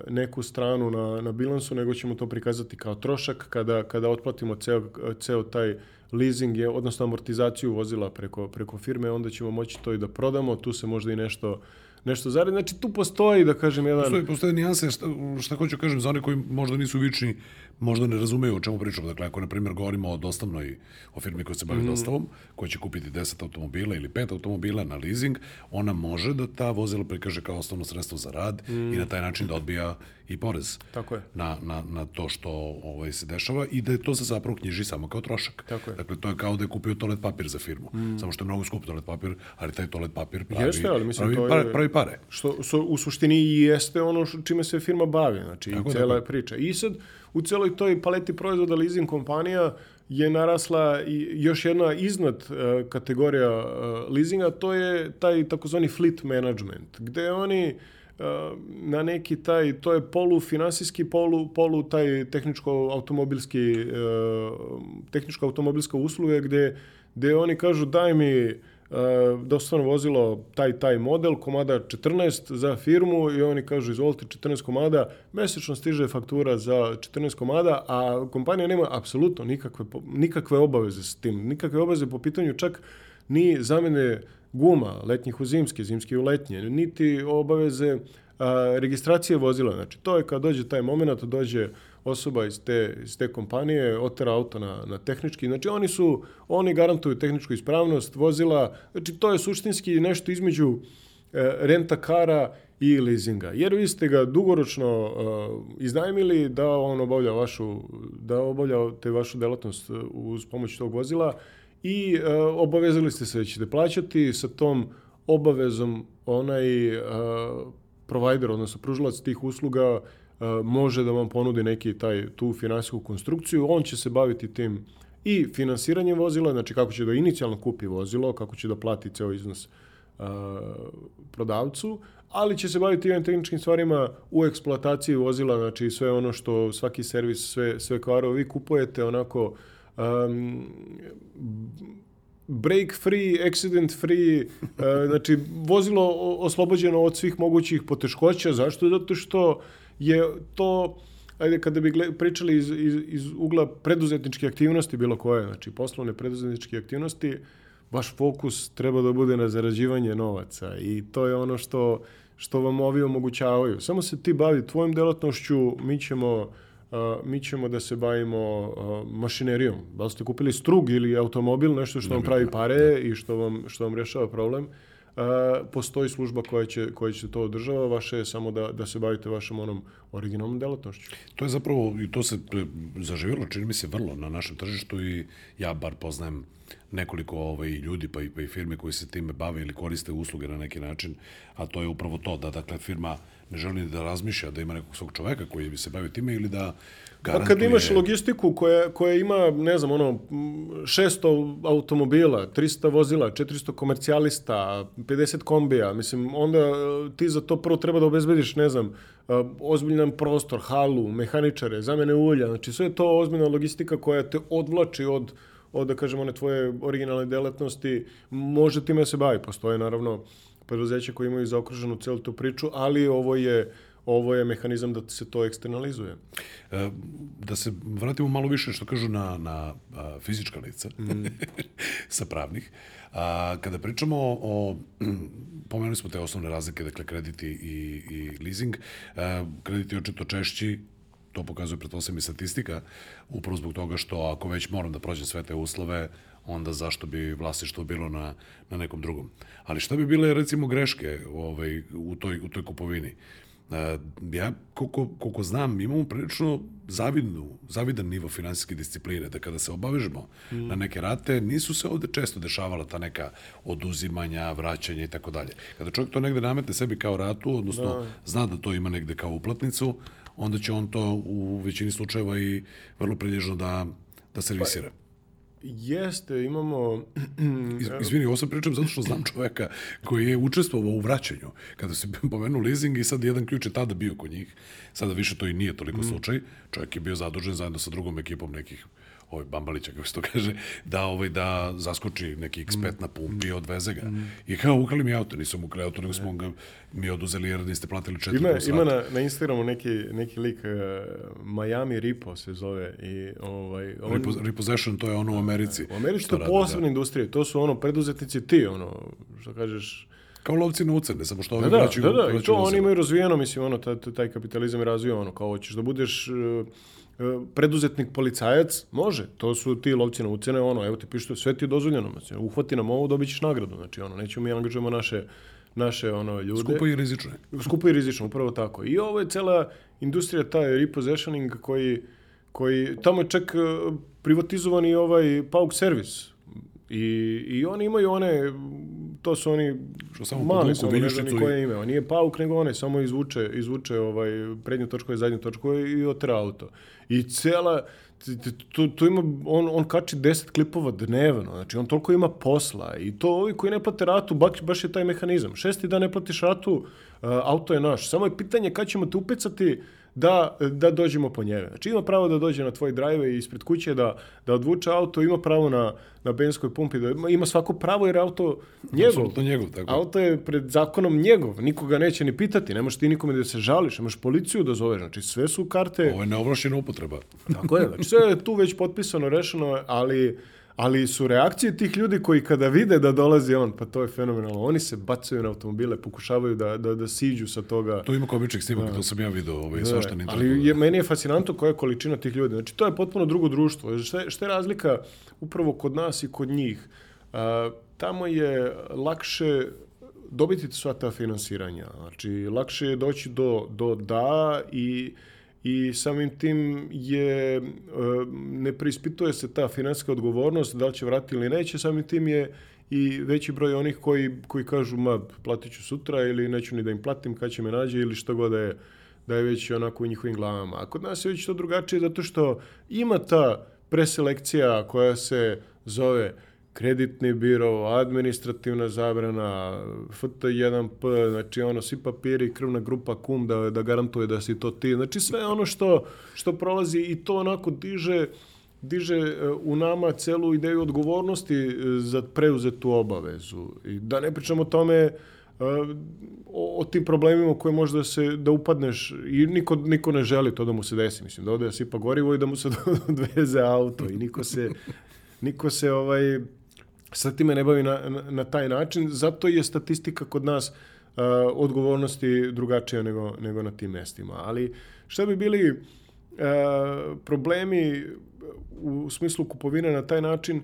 neku stranu na, na bilansu, nego ćemo to prikazati kao trošak kada, kada otplatimo ceo, ceo taj leasing, je, odnosno amortizaciju vozila preko, preko firme, onda ćemo moći to i da prodamo, tu se možda i nešto nešto zaradi. Znači, tu postoji, da kažem, jedan... Postoji, postoje nijanse, šta, šta hoću kažem, za one koji možda nisu vični, možda ne razumeju o čemu pričamo. Dakle, ako, na primjer, govorimo o dostavnoj, o firmi koja se bavi mm. dostavom, koja će kupiti 10 automobila ili 5 automobila na leasing, ona može da ta vozila prikaže kao osnovno sredstvo za rad mm. i na taj način da odbija i porez Tako je. Na, na, na to što ovaj, se dešava i da je to se zapravo knjiži samo kao trošak. Tako je. Dakle, to je kao da je kupio toalet papir za firmu. Mm. Samo što je mnogo skup toalet papir, ali taj toalet papir pravi, jeste, ali mislim, pravi, to je, pravi, pravi pare. Što, što u suštini jeste ono čime se firma bavi, znači tako, i cela tako. priča. I sad, u celoj toj paleti proizvoda leasing kompanija je narasla i još jedna iznad uh, kategorija uh, leasinga, to je taj takozvani fleet management, gde oni uh, na neki taj, to je polu finansijski, polu, polu taj tehničko automobilski, uh, tehničko automobilska usluga gde, gde oni kažu daj mi dostavno vozilo taj taj model, komada 14 za firmu i oni kažu izvolite 14 komada, mesečno stiže faktura za 14 komada, a kompanija nema apsolutno nikakve, nikakve obaveze s tim, nikakve obaveze po pitanju čak ni zamene guma, letnjih u zimske, zimske u letnje, niti obaveze a, registracije vozila. Znači, to je kad dođe taj moment, dođe osoba iz te, iz te kompanije, otera auto na, na tehnički. Znači, oni su, oni garantuju tehničku ispravnost vozila. Znači, to je suštinski nešto između e, renta kara i leasinga. Jer vi ste ga dugoročno uh, iznajmili da on obavlja vašu, da obavlja te vašu delatnost uz pomoć tog vozila i uh, obavezali ste se da ćete plaćati sa tom obavezom onaj uh, provider, odnosno pružilac tih usluga može da vam ponudi neki taj tu finansijsku konstrukciju, on će se baviti tim i finansiranjem vozila, znači kako će da inicijalno kupi vozilo, kako će da plati ceo iznos uh, prodavcu, ali će se baviti i tehničkim stvarima u eksploataciji vozila, znači sve ono što svaki servis, sve, sve kvarove vi kupujete onako um, break free, accident free, uh, znači vozilo oslobođeno od svih mogućih poteškoća. Zašto? Zato što je to ajde kada bi pričali iz, iz, iz ugla preduzetničke aktivnosti bilo koje, znači poslovne preduzetničke aktivnosti, vaš fokus treba da bude na zarađivanje novaca i to je ono što, što vam ovi omogućavaju. Samo se ti bavi tvojim delatnošću, mi ćemo, uh, mi ćemo da se bavimo uh, mašinerijom. Da li ste kupili strug ili automobil, nešto što vam pravi pare i što vam, što vam rešava problem, uh, postoji služba koja će, koja će to održava, vaše je samo da, da se bavite vašom onom originalnom delatnošću. To je zapravo, i to se zaživjelo, čini mi se, vrlo na našem tržištu i ja bar poznajem nekoliko ovaj, ljudi pa i, pa i firme koji se time bave ili koriste usluge na neki način, a to je upravo to, da dakle firma ne želi da razmišlja da ima nekog svog čoveka koji bi se bavio time ili da garantuje... Pa kad imaš logistiku koja, koja ima, ne znam, ono, 600 automobila, 300 vozila, 400 komercijalista, 50 kombija, mislim, onda e, ti za to prvo treba da obezbediš, ne znam, e, ozbiljan prostor, halu, mehaničare, zamene ulja, znači sve je to ozbiljna logistika koja te odvlači od od, da kažem, one tvoje originalne delatnosti, može time da se bavi. Postoje, naravno, preduzeća koji imaju zaokruženu celu tu priču, ali ovo je ovo je mehanizam da se to eksternalizuje. E, da se vratimo malo više što kažu na, na fizička lica mm. [laughs] sa pravnih. A, kada pričamo o, [clears throat] pomenuli smo te osnovne razlike, dakle krediti i, i leasing, a, krediti očito češći, to pokazuje pretpostavljam i statistika, upravo zbog toga što ako već moram da prođem sve te uslove, onda zašto bi vlasništvo bilo na, na nekom drugom. Ali šta bi bile recimo greške ovaj, u, toj, u toj kupovini? E, ja, koliko, koliko znam, imamo prilično zavidnu, zavidan nivo finansijske discipline, da kada se obavežemo mm. na neke rate, nisu se ovde često dešavala ta neka oduzimanja, vraćanja i tako dalje. Kada čovjek to negde nametne sebi kao ratu, odnosno da. zna da to ima negde kao uplatnicu, onda će on to u većini slučajeva i vrlo prilježno da, da servisira. Jeste, imamo... Iz, izvini, ovo sam pričam zato što znam čoveka koji je učestvovao u vraćanju. Kada se [laughs] pomenu leasing i sad jedan ključ je tada bio kod njih. Sada više to i nije toliko mm. slučaj. Čovjek je bio zadužen zajedno sa drugom ekipom nekih ovaj Bambalića, kako se to kaže, da, ovaj, da zaskoči neki ekspert mm. na pumpi i odveze ga. Mm. I kao, ukrali mi auto, nisam ukrali auto, nego smo ga mi oduzeli jer niste platili četiri Ima, ima na, na Instagramu neki, neki lik, uh, Miami Ripo se zove. I, ovaj, on, Repo, repossession, to je ono u Americi. U Americi to je posebna da. industrija, to su ono preduzetnici ti, ono, što kažeš, kao lovci na ucene, samo što ovi da, vraćaju. Da, da, i to oni imaju razvijeno, mislim, ono, taj, taj kapitalizam je razvio, ono, kao hoćeš da budeš uh, preduzetnik policajac, može. To su ti lovci na ucene, ono, evo ti piše, sve ti je dozvoljeno. Znači, uhvati nam ovo, dobit ćeš nagradu. Znači, ono, nećemo mi angažujemo naše naše ono ljude. Skupo i rizično. Skupo i rizično, upravo tako. I ovo je cela industrija, taj repossessioning koji, koji tamo je čak e, privatizovan i ovaj pauk servis. I, I oni imaju one, to su oni što samo mali, samo ne znam koje ime. On nije pauk, nego one samo izvuče, izvuče ovaj, prednju točku i zadnju točku i otera auto. I cela, tu, tu ima, on, on kači 10 klipova dnevno, znači on toliko ima posla i to ovi koji ne plate ratu, baš, baš je taj mehanizam. Šesti dan ne platiš ratu, uh, auto je naš. Samo je pitanje kad ćemo te upecati da, da dođemo po njega. Znači ima pravo da dođe na tvoj drive ispred kuće, da, da odvuče auto, ima pravo na, na benzinskoj pumpi, da ima, ima svako pravo jer auto njegov. Absolutno njegov, tako. Auto je pred zakonom njegov, nikoga neće ni pitati, nemaš ti nikome da se žališ, nemaš policiju da zoveš, znači sve su karte... Ovo je neovlašćena upotreba. Tako je, znači sve je tu već potpisano, rešeno, ali Ali su reakcije tih ljudi koji kada vide da dolazi on, pa to je fenomenalno. Oni se bacaju na automobile, pokušavaju da, da, da siđu sa toga. To ima komičnih snimaka, da. to sam ja video, ovaj, da, svašta ne Ali je, meni je fascinantno koja je količina tih ljudi. Znači, to je potpuno drugo društvo. Šta, šta je razlika upravo kod nas i kod njih? A, tamo je lakše dobiti sva ta finansiranja. Znači, lakše je doći do, do da i i samim tim je, e, ne preispituje se ta finansijska odgovornost, da li će vratiti ili neće, samim tim je i veći broj onih koji, koji kažu, ma, platit ću sutra ili neću ni da im platim kad će me nađe ili što god da je, da je već onako u njihovim glavama. A kod nas je već to drugačije zato što ima ta preselekcija koja se zove kreditni biro, administrativna zabrana, FT1P, znači ono, svi papiri, krvna grupa kum da, da garantuje da si to ti. Znači sve ono što, što prolazi i to onako diže, diže e, u nama celu ideju odgovornosti e, za preuzetu obavezu. I da ne pričamo o tome e, o, o tim problemima koje možda se da upadneš i niko, niko ne želi to da mu se desi mislim da ode da sipa gorivo i da mu se [laughs] odveze auto i niko se niko se ovaj sa time ne bavi na, na, na taj način, zato je statistika kod nas uh, odgovornosti drugačija nego, nego na tim mestima. Ali šta bi bili uh, problemi u smislu kupovine na taj način,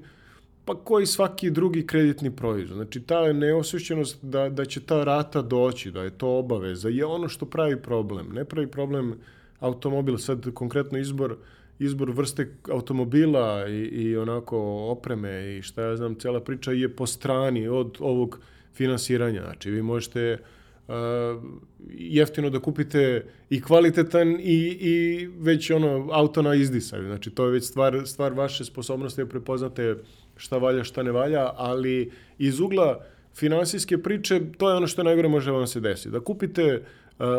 pa koji svaki drugi kreditni proizvod. Znači, ta neosvešćenost da, da će ta rata doći, da je to obaveza, je ono što pravi problem. Ne pravi problem automobil, sad konkretno izbor izbor vrste automobila i, i onako opreme i šta ja znam, cela priča je po strani od ovog finansiranja. Znači, vi možete uh, jeftino da kupite i kvalitetan i, i već ono auto na izdisaju. Znači, to je već stvar, stvar vaše sposobnosti da prepoznate šta valja, šta ne valja, ali iz ugla finansijske priče, to je ono što najgore može vam se desiti. Da kupite uh,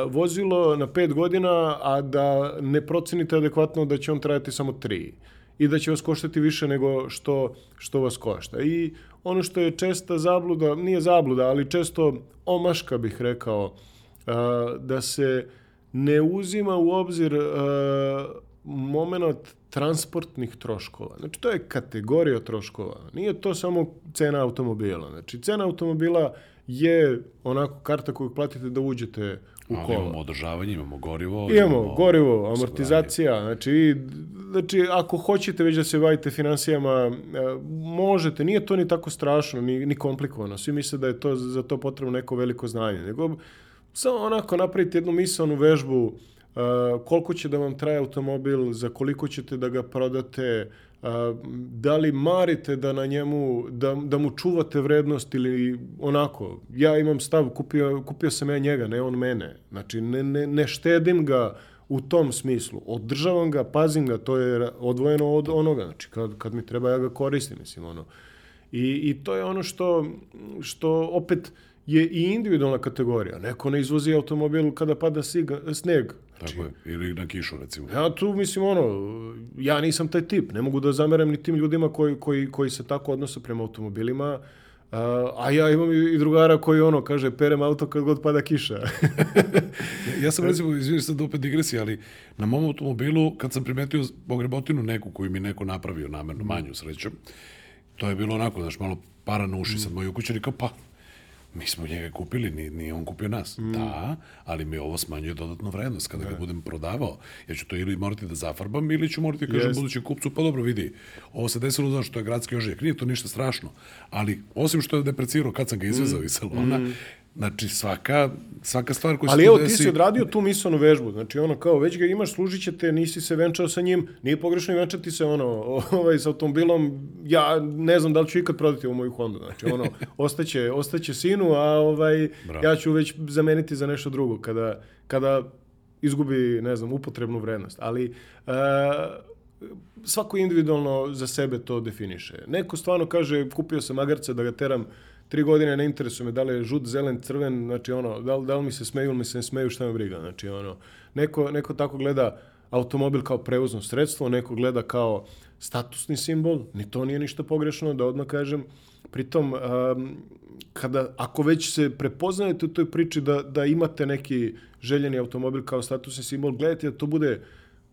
vozilo na pet godina, a da ne procenite adekvatno da će on trajati samo tri i da će vas koštati više nego što, što vas košta. I ono što je česta zabluda, nije zabluda, ali često omaška bih rekao, uh, da se ne uzima u obzir uh, moment transportnih troškova. Znači, to je kategorija troškova. Nije to samo cena automobila. Znači, cena automobila je onako karta koju platite da uđete u Ali kola. imamo održavanje, imamo gorivo. Imamo gorivo, amortizacija, znači, znači ako hoćete već da se bavite financijama, e, možete, nije to ni tako strašno, ni, ni komplikovano. Svi misle da je to za to potrebno neko veliko znanje, nego samo onako napravite jednu misalnu vežbu e, koliko će da vam traje automobil, za koliko ćete da ga prodate, a, da li marite da na njemu, da, da mu čuvate vrednost ili onako, ja imam stav, kupio, kupio sam ja njega, ne on mene. Znači, ne, ne, ne štedim ga u tom smislu. Održavam ga, pazim ga, to je odvojeno od onoga. Znači, kad, kad mi treba, ja ga koristim, mislim, ono. I, I to je ono što, što opet je i individualna kategorija. Neko ne izvozi automobil kada pada siga, sneg. Tako je. Ili na kišu, recimo. Ja tu mislim ono, ja nisam taj tip, ne mogu da zamerem ni tim ljudima koji, koji, koji se tako odnose prema automobilima, a, a ja imam i drugara koji ono, kaže, perem auto kad god pada kiša. Ja, [laughs] ja sam recimo, izvini sad opet digresija, ali na mom automobilu, kad sam primetio pogrebotinu neku koju mi neko napravio namerno, manju srećom, to je bilo onako, znaš, malo para na uši. Sad moji ukućani kao, pa, mi smo njega kupili, nije, nije on kupio nas. Da, ali mi ovo smanjuje dodatnu vrednost. Kada ga budem prodavao, ja ću to ili morati da zafarbam, ili ću morati da kažem Jest. budućem kupcu, pa dobro, vidi, ovo se desilo zato što je gradski ožijak. Nije to ništa strašno, ali osim što je deprecirao kad sam ga izvezao iz salona, znači svaka, svaka stvar koja se Ali evo, ti si odradio tu mislenu vežbu, znači ono kao, već ga imaš, služit će te, nisi se venčao sa njim, nije pogrešno i venčati se ono, ovaj, sa automobilom, ja ne znam da li ću ikad prodati ovu moju Hondu, znači ono, [laughs] ostaće, ostaće sinu, a ovaj, Bravo. ja ću već zameniti za nešto drugo, kada, kada izgubi, ne znam, upotrebnu vrednost, ali e, svako individualno za sebe to definiše. Neko stvarno kaže, kupio sam magarca da ga teram tri godine, ne interesuje me da li je žut, zelen, crven, znači ono, da li, da li mi se smeju ili mi se ne smeju, šta me briga, znači ono, neko, neko tako gleda automobil kao prevozno sredstvo, neko gleda kao statusni simbol, ni to nije ništa pogrešno, da odmah kažem, pritom, um, kada, ako već se prepoznajete u toj priči da, da imate neki željeni automobil kao statusni simbol, gledajte da to bude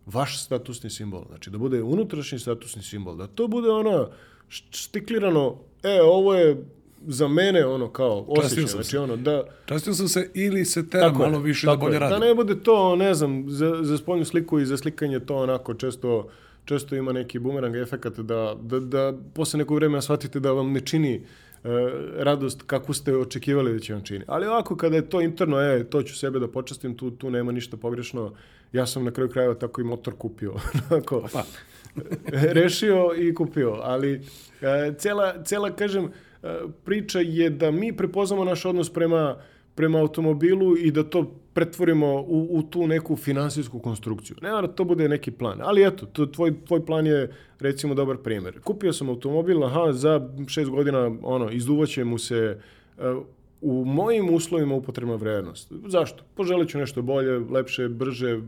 vaš statusni simbol, znači da bude unutrašnji statusni simbol, da to bude ono štiklirano, e, ovo je za mene ono kao osjećaj, znači ono da Častio sam se ili se tera tako malo više da tako bolje je. radim. Da ne bude to, ne znam, za, za spoljnu sliku i za slikanje to onako često često ima neki bumerang efekat da, da, da posle nekog vremena shvatite da vam ne čini e, radost kako ste očekivali da će vam čini. Ali ovako kada je to interno, e, to ću sebe da počastim, tu, tu nema ništa pogrešno. Ja sam na kraju krajeva tako i motor kupio. [laughs] Onako, Pa, rešio i kupio, ali e, cela, cela, kažem, priča je da mi prepoznamo naš odnos prema, prema automobilu i da to pretvorimo u, u tu neku finansijsku konstrukciju. Ne mora da to bude neki plan, ali eto, to, tvoj, tvoj plan je recimo dobar primjer. Kupio sam automobil, aha, za šest godina ono, izduvaće mu se e, u mojim uslovima upotrebna vrednost. Zašto? Poželit ću nešto bolje, lepše, brže,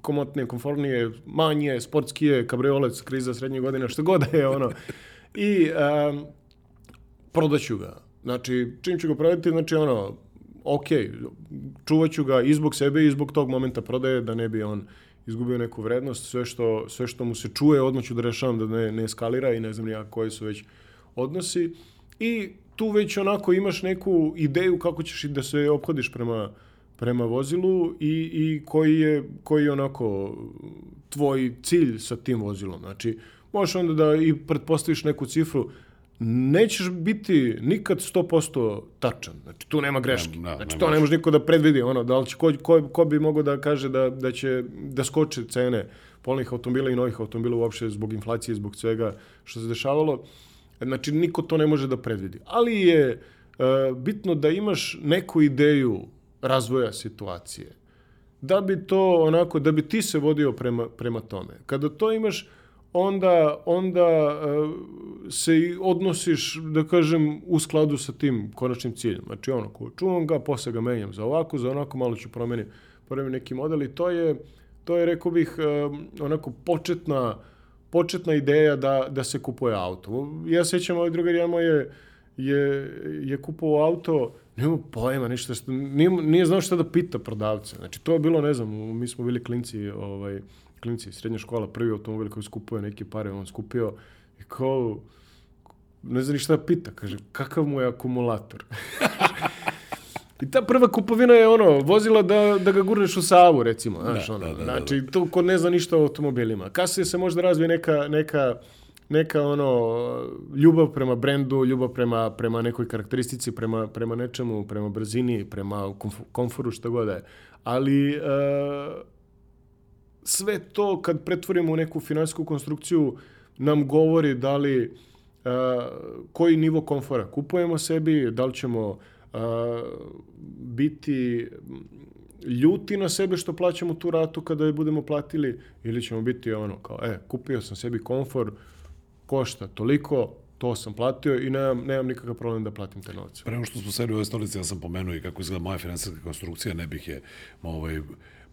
komotnije, komfortnije, manje, sportskije, kabriolec, kriza srednjih godina, što god je ono. I um, prodaću ga. Znači, čim ću ga prodati, znači ono, ok, čuvat ću ga i zbog sebe i zbog tog momenta prodaje, da ne bi on izgubio neku vrednost. Sve što, sve što mu se čuje, odmah ću da rešavam da ne, ne eskalira i ne znam ja koji su već odnosi. I tu već onako imaš neku ideju kako ćeš i da se obhodiš prema, prema vozilu i, i koji, je, koji je onako tvoj cilj sa tim vozilom. Znači, možeš onda da i pretpostaviš neku cifru, nećeš biti nikad 100% tačan. Znači, tu nema greške. Ne, ne, znači, to ne može. može niko da predvidi. Ono, da li će, ko, ko, ko bi mogao da kaže da, da će da skoče cene polnih automobila i novih automobila uopšte zbog inflacije, zbog svega što se dešavalo. Znači, niko to ne može da predvidi. Ali je e, bitno da imaš neku ideju razvoja situacije. Da bi to onako, da bi ti se vodio prema, prema tome. Kada to imaš, onda, onda uh, se i odnosiš, da kažem, u skladu sa tim konačnim ciljem. Znači, ono, ko čuvam ga, posle ga menjam za ovako, za onako, malo ću promeniti promenim neki model i to je, to je, rekao bih, uh, onako početna, početna ideja da, da se kupuje auto. Ja sećam, ovaj drugar ja je, je, je kupovao auto, nema pojma, ništa, nije, nije znao šta da pita prodavca. Znači, to je bilo, ne znam, mi smo bili klinci, ovaj, klinci, srednja škola, prvi automobil koji skupuje neke pare, on skupio i kao, ne zna ni šta da pita, kaže, kakav mu je akumulator? [laughs] I ta prva kupovina je ono, vozila da, da ga gurneš u Savu, recimo. Znaš, da, ono, da, da, znači, da, to ko ne zna ništa o automobilima. Kasnije se možda razvije neka, neka, neka ono, ljubav prema brendu, ljubav prema, prema nekoj karakteristici, prema, prema nečemu, prema brzini, prema komforu, šta god da je. Ali, uh, sve to kad pretvorimo u neku finansijsku konstrukciju nam govori da li uh, koji nivo komfora kupujemo sebi, da li ćemo uh, biti ljuti na sebe što plaćamo tu ratu kada je budemo platili ili ćemo biti ono kao, e, kupio sam sebi komfor, košta toliko, to sam platio i nemam, nemam nikakav problem da platim te novce. Prema što smo sedi u ovoj stolici, ja sam pomenuo i kako izgleda moja finansijska konstrukcija, ne bih je ovaj,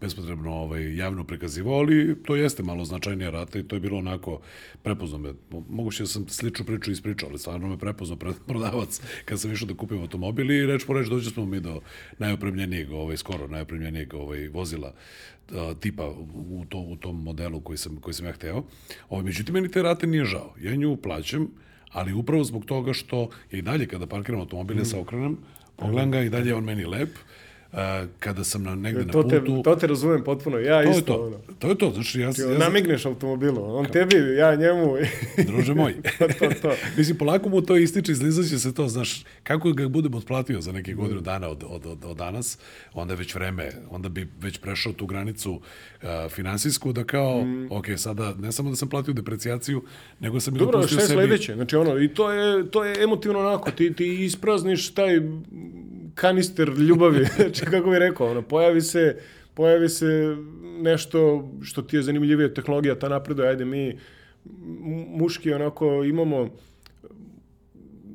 bespotrebno ovaj, javno prikazivao, ali to jeste malo značajnija rata i to je bilo onako, prepoznao me, moguće da sam sličnu priču ispričao, ali stvarno me prepoznao [laughs] prodavac kad sam išao da kupim automobil i reč po reč dođe smo mi do najopremljenijeg, ovaj, skoro najopremljenijeg ovaj, vozila tipa u, to, u tom modelu koji sam, koji sam ja hteo. Ovaj, međutim, meni te rate nije žao. Ja nju plaćam, ali upravo zbog toga što i dalje kada parkiram automobil, mm. se okrenem, pogledam ga i dalje je on meni lep, kada sam na negde to na putu... Te, to te razumem potpuno, ja to isto. Je to. Ono. to je to, znači ja... ja namigneš automobilu, on Ka... tebi, ja njemu. Druže moj. [laughs] to, to, to. [laughs] Mislim, polako mu to ističe, izlizaće se to, znaš, kako ga budem otplatio za neke godinu mm. dana od, od, od, od danas, onda je već vreme, onda bi već prešao tu granicu uh, finansijsku, da kao, mm. ok, sada ne samo da sam platio deprecijaciju, nego sam i Dobro, dopustio sebi... Dobro, šta je sledeće? Znači, ono, i to je, to je emotivno onako, ti, ti isprazniš taj kanister ljubavi, [laughs] znači kako bih rekao, ono, pojavi se, pojavi se nešto što ti je zanimljivije, tehnologija ta napreduje, ajde mi muški onako imamo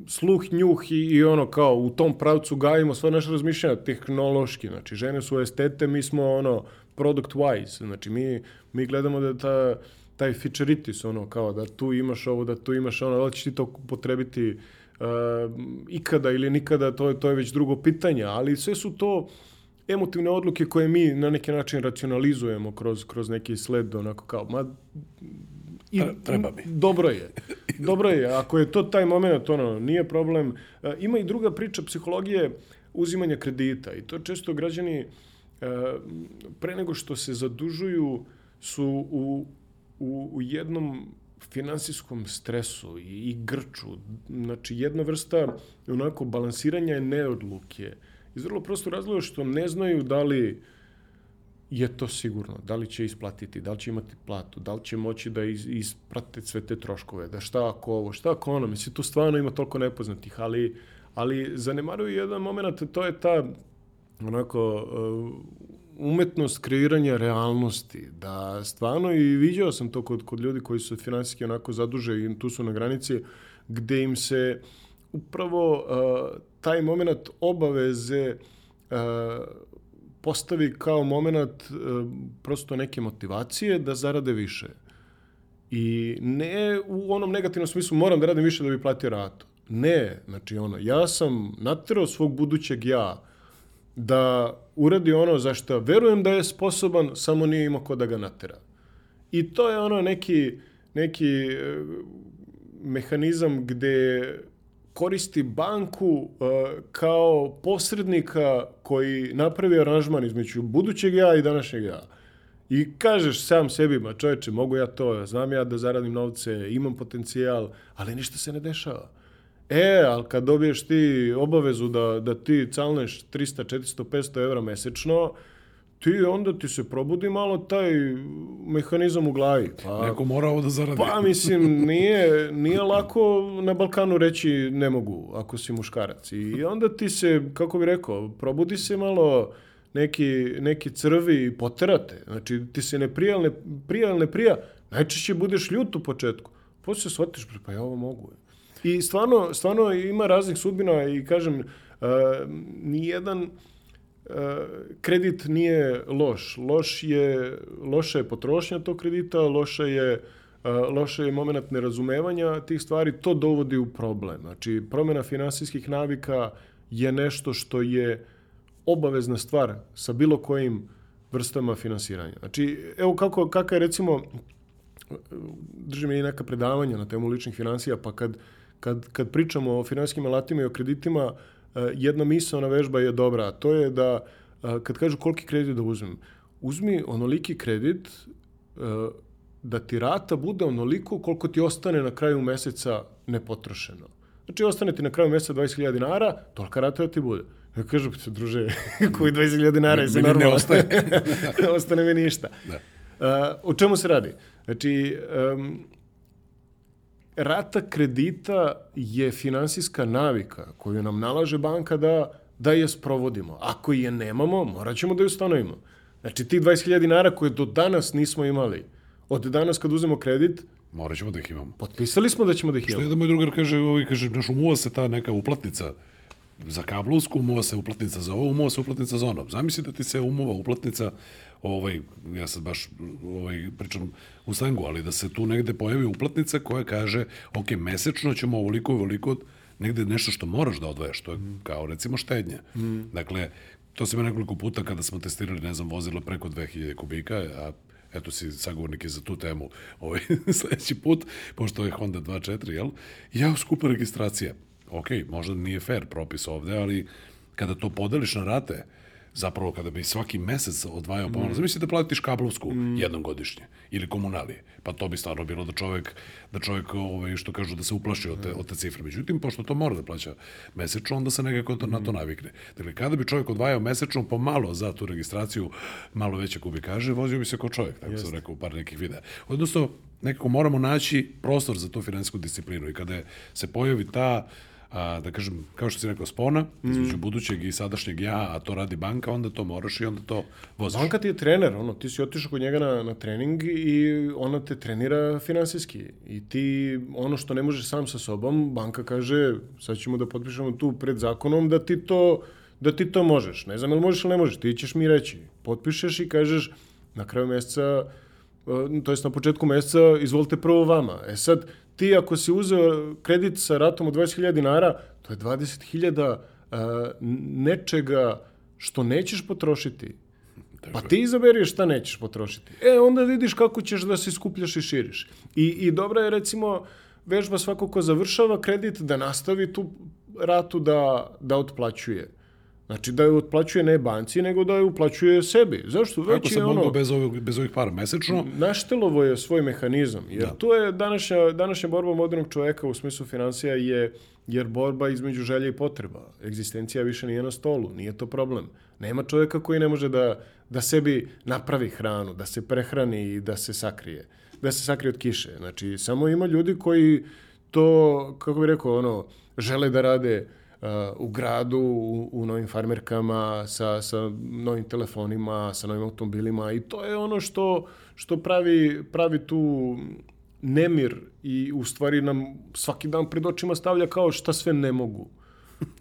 sluh, njuh i, i ono kao u tom pravcu gajimo sva naša razmišljanja tehnološki, znači žene su estete, mi smo ono product wise, znači mi, mi gledamo da ta, taj featureitis, ono kao da tu imaš ovo, da tu imaš ono, da ćeš ti to potrebiti uh, ikada ili nikada, to je, to je već drugo pitanje, ali sve su to emotivne odluke koje mi na neki način racionalizujemo kroz, kroz neki sled, onako kao, ma, i, treba mi. Dobro je. Dobro je. Ako je to taj moment, ono, nije problem. Uh, ima i druga priča psihologije uzimanja kredita i to često građani uh, pre nego što se zadužuju su u, u, u jednom finansijskom stresu i, i grču. Znači, jedna vrsta onako balansiranja je neodluke. Iz vrlo prosto razloga što ne znaju da li je to sigurno, da li će isplatiti, da li će imati platu, da li će moći da iz, isprate sve te troškove, da šta ako ovo, šta ako ono, mislim, tu stvarno ima toliko nepoznatih, ali, ali zanemaruju jedan moment, to je ta onako umetnost kreiranja realnosti, da stvarno i viđao sam to kod, kod ljudi koji su finansijski onako zaduže i tu su na granici, gde im se upravo uh, taj moment obaveze uh, postavi kao moment uh, prosto neke motivacije da zarade više. I ne u onom negativnom smislu moram da radim više da bi platio ratu. Ne, znači ono, ja sam naterao svog budućeg ja da uradi ono za što verujem da je sposoban, samo nije imao ko da ga natera. I to je ono neki, neki e, mehanizam gde koristi banku uh, kao posrednika koji napravi aranžman između budućeg ja i današnjeg ja. I kažeš sam sebi, ma čoveče, mogu ja to, znam ja da zaradim novce, imam potencijal, ali ništa se ne dešava. E, ali kad dobiješ ti obavezu da, da ti calneš 300, 400, 500 evra mesečno, ti onda ti se probudi malo taj mehanizam u glavi. Pa, Neko mora ovo da zaradi. pa mislim, nije, nije lako na Balkanu reći ne mogu ako si muškarac. I onda ti se, kako bi rekao, probudi se malo neki, neki crvi i poterate. Znači, ti se ne prija, ne prija, ne prija. Najčešće budeš ljut u početku. Posle shvatiš, pa ja ovo mogu. I stvarno, stvarno ima raznih sudbina i kažem, uh, nijedan uh, kredit nije loš. Loš je, loša je potrošnja tog kredita, loša je uh, loše je moment nerazumevanja tih stvari, to dovodi u problem. Znači, promjena finansijskih navika je nešto što je obavezna stvar sa bilo kojim vrstama finansiranja. Znači, evo kako, kaka je recimo, držim i neka predavanja na temu ličnih financija, pa kad, kad, kad pričamo o finansijskim alatima i o kreditima, eh, jedna misalna vežba je dobra, a to je da eh, kad kažu koliki kredit da uzmem, uzmi onoliki kredit eh, da ti rata bude onoliko koliko ti ostane na kraju meseca nepotrošeno. Znači, ostane ti na kraju meseca 20.000 dinara, tolika rata da ti bude. Ja kažem, pa druže, [laughs] koji 20.000 dinara je se Meni ne normalno. [laughs] ne ostane mi ništa. Da. Uh, o čemu se radi? Znači, um, rata kredita je finansijska navika koju nam nalaže banka da, da je sprovodimo. Ako je nemamo, morat ćemo da je ustanovimo. Znači, ti 20.000 dinara koje do danas nismo imali, od danas kad uzmemo kredit, Morat ćemo da ih imamo. potpisali smo da ćemo da ih Što imamo. je da moj drugar kaže, ovaj, kaže, znaš, umuva se ta neka uplatnica za kablovsku, umuva se uplatnica za ovo, umuva se uplatnica za ono. Zamisli da ti se umuva uplatnica, ovaj, ja sad baš ovaj, pričam u slangu, ali da se tu negde pojavi uplatnica koja kaže, ok, mesečno ćemo ovoliko i ovoliko, negde nešto što moraš da odvajaš, to je kao recimo štednja. Dakle, to se me nekoliko puta kada smo testirali, ne znam, vozila preko 2000 kubika, a eto si sagovornik za tu temu ovaj, [laughs] sledeći put, pošto je Honda 2.4, jel? Ja, skupa registracija. Ok, možda nije fair propis ovde, ali kada to podeliš na rate, zapravo kada bi svaki mesec odvajao pomalo, mm. zamisli da platiš kablovsku mm. jednom godišnje ili komunalije, pa to bi stvarno bilo da čovek, da čovek ovaj, što kažu da se uplaši od te, od te cifre. Međutim, pošto to mora da plaća mesečno, onda se nekako to, na to navikne. Dakle, kada bi čovjek odvajao mesečno pomalo za tu registraciju, malo veće kubikaže, vozio bi se kao čovjek, tako sam rekao u par nekih videa. Odnosno, nekako moramo naći prostor za tu finansijsku disciplinu i kada se pojavi ta a, da kažem, kao što si rekao, spona između budućeg i sadašnjeg ja, a to radi banka, onda to moraš i onda to voziš. Banka ti je trener, ono, ti si otišao kod njega na, na trening i ona te trenira finansijski. I ti, ono što ne možeš sam sa sobom, banka kaže, sad ćemo da potpišemo tu pred zakonom da ti to, da ti to možeš. Ne znam, ili možeš ili ne možeš, ti ćeš mi reći. Potpišeš i kažeš, na kraju meseca, e, to jest na početku meseca, izvolite prvo vama. E sad, ti ako si uzeo kredit sa ratom od 20.000 dinara, to je 20.000 uh, nečega što nećeš potrošiti. Pa ti izaberi šta nećeš potrošiti. E, onda vidiš kako ćeš da se skupljaš i širiš. I, i dobra je, recimo, vežba svako ko završava kredit da nastavi tu ratu da, da otplaćuje. Znači da je otplaćuje ne banci, nego da je uplaćuje sebi. Zašto? Kako Već sam je mogao ono, bez, ovih, bez ovih para mesečno? naštelovo je svoj mehanizam. Jer da. to je današnja, današnja borba modernog čoveka u smislu financija je jer borba između želje i potreba. Egzistencija više nije na stolu, nije to problem. Nema čoveka koji ne može da, da sebi napravi hranu, da se prehrani i da se sakrije. Da se sakrije od kiše. Znači, samo ima ljudi koji to, kako bih rekao, ono, žele da rade u gradu, u, u novim farmerkama, sa, sa novim telefonima, sa novim automobilima i to je ono što, što pravi, pravi tu nemir i u stvari nam svaki dan pred očima stavlja kao šta sve ne mogu.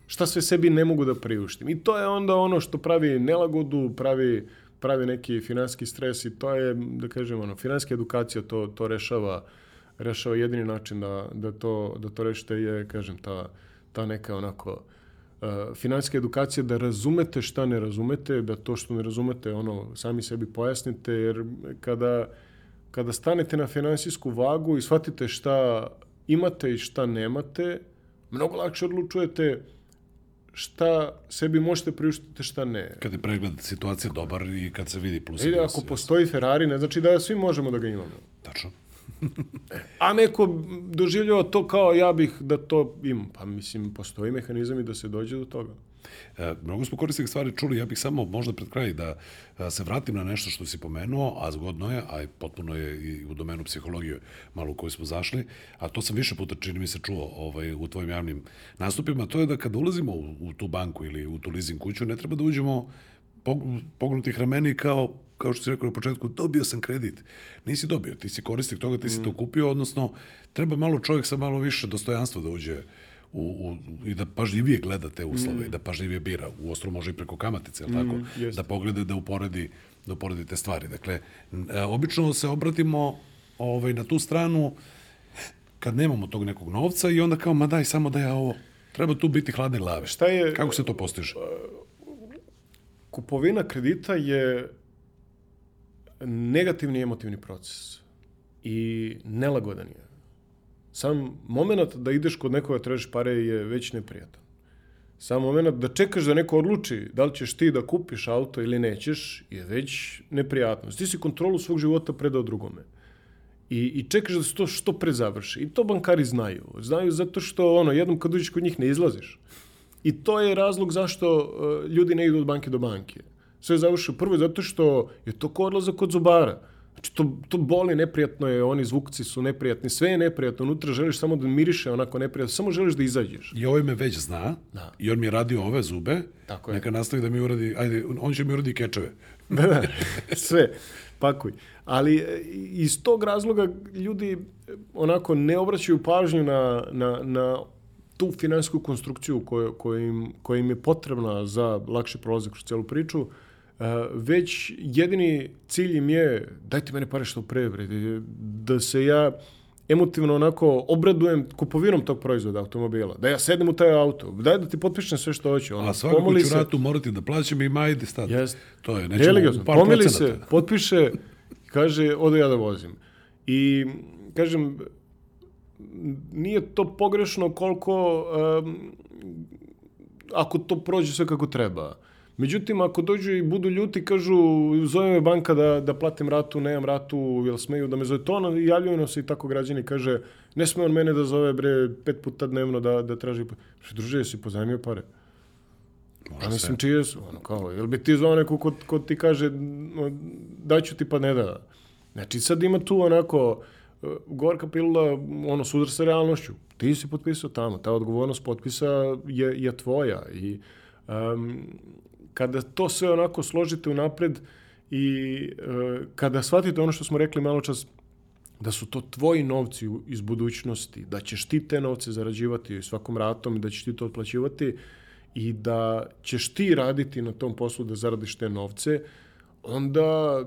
Šta sve sebi ne mogu da priuštim. I to je onda ono što pravi nelagodu, pravi, pravi neki finanski stres i to je, da kažem, ono, finanska edukacija to, to rešava, rešava jedini način da, da, to, da to rešite je, kažem, ta, ta neka onako uh, finansijska edukacija da razumete šta ne razumete, da to što ne razumete ono sami sebi pojasnite jer kada kada stanete na finansijsku vagu i shvatite šta imate i šta nemate, mnogo lakše odlučujete šta sebi možete priuštiti, šta ne. Kad je pregled situacije dobar i kad se vidi plus i minus. ako postoji Ferrari, ne znači da svi možemo da ga imamo. Tačno. A neko doživljava to kao ja bih da to imam. Pa mislim, postoji mehanizam i da se dođe do toga. E, mnogo smo korisnih stvari čuli, ja bih samo možda pred kraj da a, se vratim na nešto što si pomenuo, a zgodno je, a potpuno je i u domenu psihologije malo u kojoj smo zašli, a to sam više puta čini mi se čuo ovaj, u tvojim javnim nastupima, to je da kada ulazimo u, u tu banku ili u tu leasing kuću, ne treba da uđemo pog- pognutih rameni kao kao što si rekao na početku, dobio sam kredit. Nisi dobio, ti si korisnik toga, ti si to kupio, odnosno treba malo čovjek sa malo više dostojanstva da uđe u, u, i da pažljivije gleda te uslove i da pažljivije bira. U ostru može i preko kamatice, jel tako? jeste. Da pogleda, da uporedi, da uporedi te stvari. Dakle, e, obično se obratimo ovaj, na tu stranu kad nemamo tog nekog novca i onda kao, ma daj, samo da ja ovo, treba tu biti hladne glave. Šta je- Kako se to postiže? Kupovina kredita je negativni emotivni proces i nelagodan je. Sam moment da ideš kod nekoga tražiš pare je već neprijatan. Sam moment da čekaš da neko odluči da li ćeš ti da kupiš auto ili nećeš je već neprijatnost. Ti si kontrolu svog života predao drugome. I, I čekaš da se to što pre završi. I to bankari znaju. Znaju zato što ono, jednom kad uđeš kod njih ne izlaziš. I to je razlog zašto uh, ljudi ne idu od banke do banke. Sve završi prvo zato što je to ko odlazak kod zubara. Znači, to, to boli, neprijatno je, oni zvukci su neprijatni, sve je neprijatno, unutra želiš samo da miriše onako neprijatno, samo želiš da izađeš. I ovaj me već zna Da. i on mi je radio ove zube, Tako je. neka nastavi da mi uradi, ajde, on će mi uradi kečeve. [laughs] da, da, sve, pakuj. Ali e, iz tog razloga ljudi e, onako ne obraćaju pažnju na, na, na tu finansijsku konstrukciju koju, koja, im, koja im je potrebna za lakši prolazak kroz celu priču, e, već jedini cilj im je dajte mene pare što pre, bre, da se ja emotivno onako obradujem kupovinom tog proizvoda automobila. Da ja sedem u taj auto, daj da ti potpišem sve što hoću. Ono, A svakako ću se- ratu morati da plaćam i majde stati. Jest. To je, nećemo par Pomili procenata. se, potpiše, kaže, ode ja da vozim. I, kažem, nije to pogrešno koliko, um, ako to prođe sve kako treba. Međutim, ako dođu i budu ljuti, kažu, zove me banka da, da platim ratu, nemam ratu, jel smeju da me zove to, ono, javljaju nam se i tako građani, kaže, ne sme on mene da zove, bre, pet puta dnevno da, da traži. Što, druže, jesi pozajmio pare? A mislim, čije su? Ono, kao, jel bi ti zvao neko ko, ko ti kaže daću ti pa ne da? Znači, sad ima tu onako uh, gorka pilula, ono, sudar sa realnošću. Ti si potpisao tamo, ta odgovornost potpisa je, je tvoja i um, kada to sve onako složite unapred i uh, kada shvatite ono što smo rekli malo čas, da su to tvoji novci iz budućnosti, da ćeš ti te novce zarađivati svakom ratom i da ćeš ti to otplaćivati i da ćeš ti raditi na tom poslu da zaradiš te novce, onda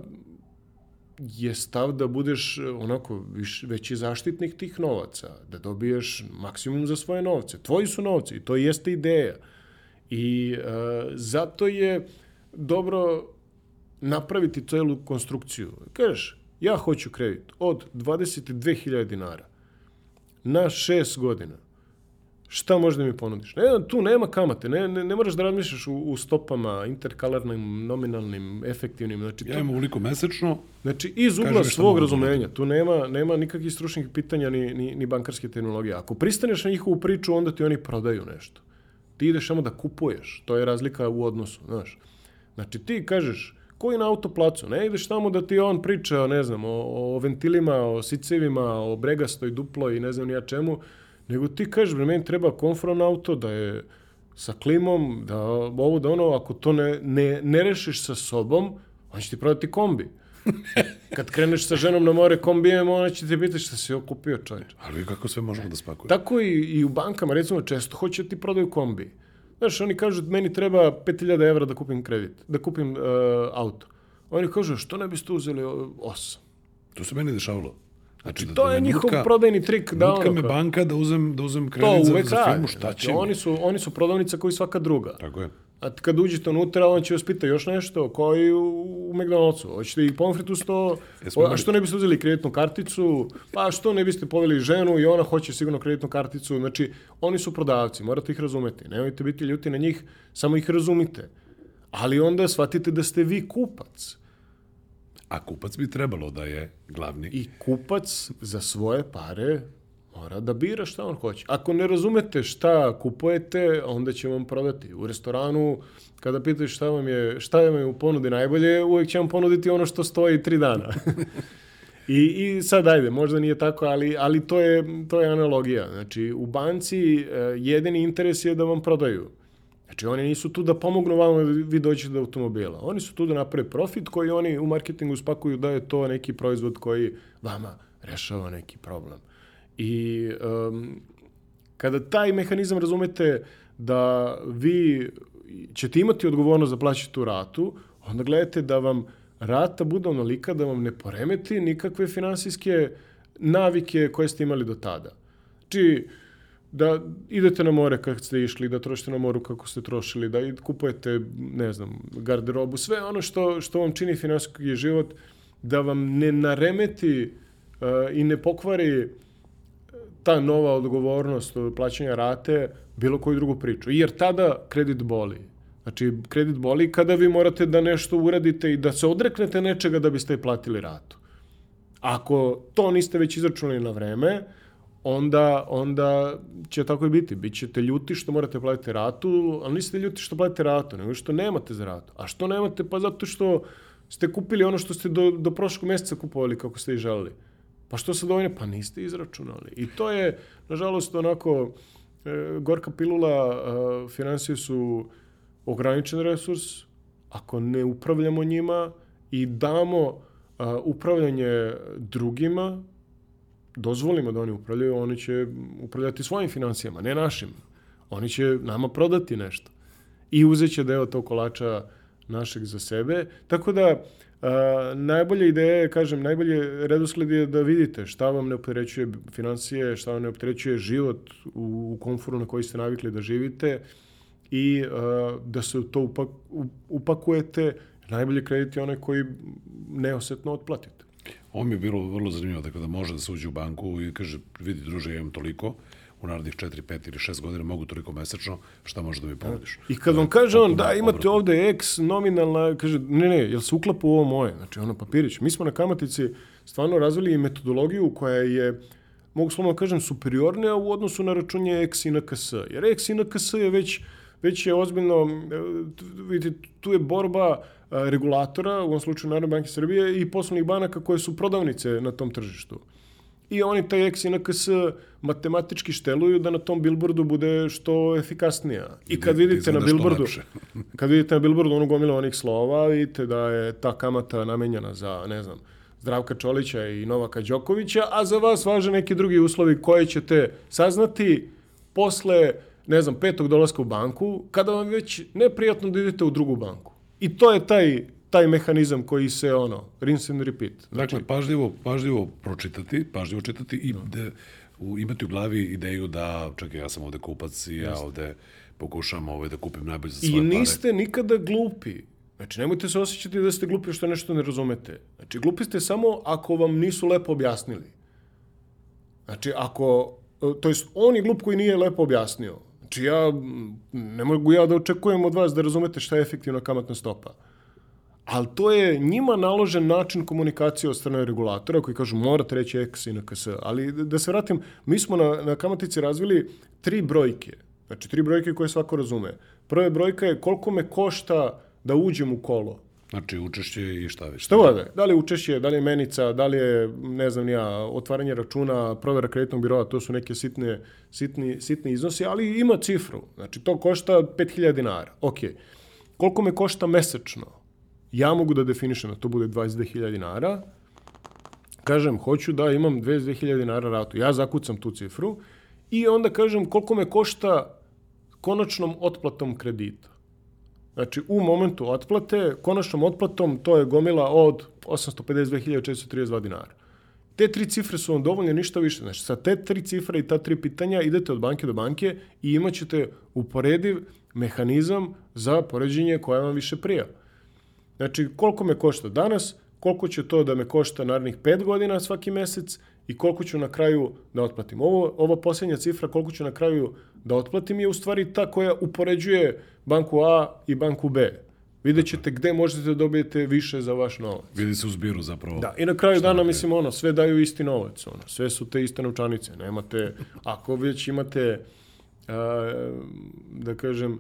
je stav da budeš e, onako viš, veći zaštitnik tih novaca, da dobiješ maksimum za svoje novce. Tvoji su novci i to jeste ideja. I e, zato je dobro napraviti celu konstrukciju. Kažeš, ja hoću kredit od 22.000 dinara na 6 godina. Šta možeš da mi ponudiš? Ne, tu nema kamate, ne, ne, ne moraš da razmišljaš u, u stopama, interkalarnim, nominalnim, efektivnim. Znači, Ja imam uliko mesečno, Znači, iz ugla svog razumenja, tu nema, nema nikakvih stručnih pitanja ni, ni, ni bankarske tehnologije. Ako pristaneš na njihovu priču, onda ti oni prodaju nešto. Ti ideš samo da kupuješ. To je razlika u odnosu, znaš. Znači, ti kažeš, koji na autoplacu, ne ideš tamo da ti on priča, ne znam, o, o ventilima, o sicevima, o bregastoj duploj i ne znam ja čemu, nego ti kažeš, bre, meni treba konfron auto, da je sa klimom, da ovo, da ono, ako to ne, ne, ne rešiš sa sobom, on će ti prodati kombi. [laughs] Kad kreneš sa ženom na more kombijem, ona će te pitati šta si okupio čovječ. ali kako sve možemo da spakujemo. Tako i, i u bankama, recimo, često hoće ti prodaju kombi. Znaš, oni kažu, meni treba 5000 evra da kupim kredit, da kupim uh, auto. Oni kažu, što ne biste uzeli 8? To se meni dešavalo. Znači, da, To da je njihov nutka- prodajni trik. Da, nutka ono, me banka da uzem, da uzem to kredit za, uvek za rade. firmu, šta Znači, će oni su, oni su prodavnica koji svaka druga. Tako je. A kad uđete unutra, on će vas pita još nešto, kao i u, u McDonald'su. Hoćete i pomfrit uz to, o, a što ne biste uzeli kreditnu karticu, pa što ne biste poveli ženu i ona hoće sigurno kreditnu karticu. Znači, oni su prodavci, morate ih razumeti. Nemojte biti ljuti na njih, samo ih razumite. Ali onda shvatite da ste vi kupac. A kupac bi trebalo da je glavni. I kupac za svoje pare mora da bira šta on hoće. Ako ne razumete šta kupujete, onda će vam prodati. U restoranu, kada pitate šta vam je, šta vam je u ponudi najbolje, uvek će vam ponuditi ono što stoji tri dana. [laughs] I, I sad ajde, možda nije tako, ali, ali to, je, to je analogija. Znači, u banci uh, jedini interes je da vam prodaju. Znači, oni nisu tu da pomognu vama da vi dođete do automobila. Oni su tu da naprave profit koji oni u marketingu spakuju da je to neki proizvod koji vama rešava neki problem. I um, kada taj mehanizam razumete da vi ćete imati odgovornost da plaćate tu ratu, onda gledajte da vam rata bude onolika da vam ne poremeti nikakve finansijske navike koje ste imali do tada. Znači, da idete na more kako ste išli, da trošite na moru kako ste trošili, da kupujete, ne znam, garderobu, sve ono što, što vam čini finansijski život, da vam ne naremeti uh, i ne pokvari ta nova odgovornost od plaćanja rate bilo koju drugu priču. Jer tada kredit boli. Znači, kredit boli kada vi morate da nešto uradite i da se odreknete nečega da biste platili ratu. Ako to niste već izračunali na vreme, onda, onda će tako i biti. Bićete ljuti što morate platiti ratu, ali niste ljuti što platite ratu, nego što nemate za ratu. A što nemate? Pa zato što ste kupili ono što ste do, do prošlog meseca kupovali kako ste i želeli. Pa što se dovoljne? Pa niste izračunali. I to je, nažalost, onako, e, gorka pilula, e, financije su ograničen resurs, ako ne upravljamo njima i damo a, upravljanje drugima, dozvolimo da oni upravljaju, oni će upravljati svojim financijama, ne našim. Oni će nama prodati nešto. I uzet će deo tog kolača našeg za sebe. Tako da, najbolja ideja je, kažem, najbolje redosled je da vidite šta vam ne opterećuje financije, šta vam ne opterećuje život u, u komforu na koji ste navikli da živite, i uh, da se to upak, upakujete, najbolji kredit je onaj koji neosetno otplatite. Ovo mi je bilo vrlo zanimljivo, tako da može da se uđe u banku i kaže, vidi druže, imam toliko, u narednih 4, 5 ili 6 godina mogu toliko mesečno, šta može da mi ponudiš? I kad vam kaže on, da, imate ovde X nominalna, kaže, ne, ne, jel se uklapa u ovo moje? Znači, ono, papirić. Mi smo na kamatici stvarno razvili metodologiju koja je, mogu slobodno da kažem, superiornija u odnosu na računje X i NKS. Jer X i NKS je već već je ozbiljno, vidite, tu je borba regulatora, u ovom slučaju Narodne banke Srbije, i poslovnih banaka koje su prodavnice na tom tržištu. I oni taj X i NKS matematički šteluju da na tom billboardu bude što efikasnija. I kad vidite na billboardu, [laughs] kad vidite na billboardu onu gomilu onih slova, vidite da je ta kamata namenjena za, ne znam, Zdravka Čolića i Novaka Đokovića, a za vas važe neki drugi uslovi koje ćete saznati posle ne znam, petog dolaska u banku, kada vam već neprijatno da idete u drugu banku. I to je taj taj mehanizam koji se ono rinse and repeat. Znači, dakle pažljivo pažljivo pročitati, pažljivo čitati i da u, imati u glavi ideju da čekaj ja sam ovde kupac i ja ovde pokušam ovaj da kupim najbolje za svoje pare. I niste pare. nikada glupi. Znači, nemojte se osjećati da ste glupi što nešto ne razumete. Znači, glupi ste samo ako vam nisu lepo objasnili. Znači, ako, to jest, on je glup koji nije lepo objasnio. Znači ja, ne mogu ja da očekujem od vas da razumete šta je efektivna kamatna stopa. Ali to je njima naložen način komunikacije od strane regulatora koji kažu morate reći X i NKS. Ali da se vratim, mi smo na, na kamatici razvili tri brojke. Znači tri brojke koje svako razume. Prva brojka je koliko me košta da uđem u kolo. Znači učešće i šta već. Šta vode? Da li učešće, da li je menica, da li je, ne znam ja, otvaranje računa, provera kreditnog biroa, to su neke sitne, sitni, sitni iznosi, ali ima cifru. Znači to košta 5000 dinara. Ok. Koliko me košta mesečno? Ja mogu da definišem da to bude 22.000 dinara. Kažem, hoću da imam 22.000 dinara ratu. Ja zakucam tu cifru i onda kažem koliko me košta konačnom otplatom kredita. Znači, u momentu otplate, konačnom otplatom, to je gomila od 852.432 dinara. Te tri cifre su vam dovoljne, ništa više. Znači, sa te tri cifre i ta tri pitanja idete od banke do banke i imat ćete uporediv mehanizam za poređenje koja vam više prija. Znači, koliko me košta danas, koliko će to da me košta narednih 5 godina svaki mesec i koliko ću na kraju da otplatim. Ovo, ova posljednja cifra, koliko ću na kraju da otplatim, je u stvari ta koja upoređuje banku A i banku B. Vidjet ćete gde možete da dobijete više za vaš novac. Vidi se u zbiru zapravo. Da, i na kraju dana, mislim, ono, sve daju isti novac, ono, sve su te iste novčanice, nemate, ako već imate, a, da kažem,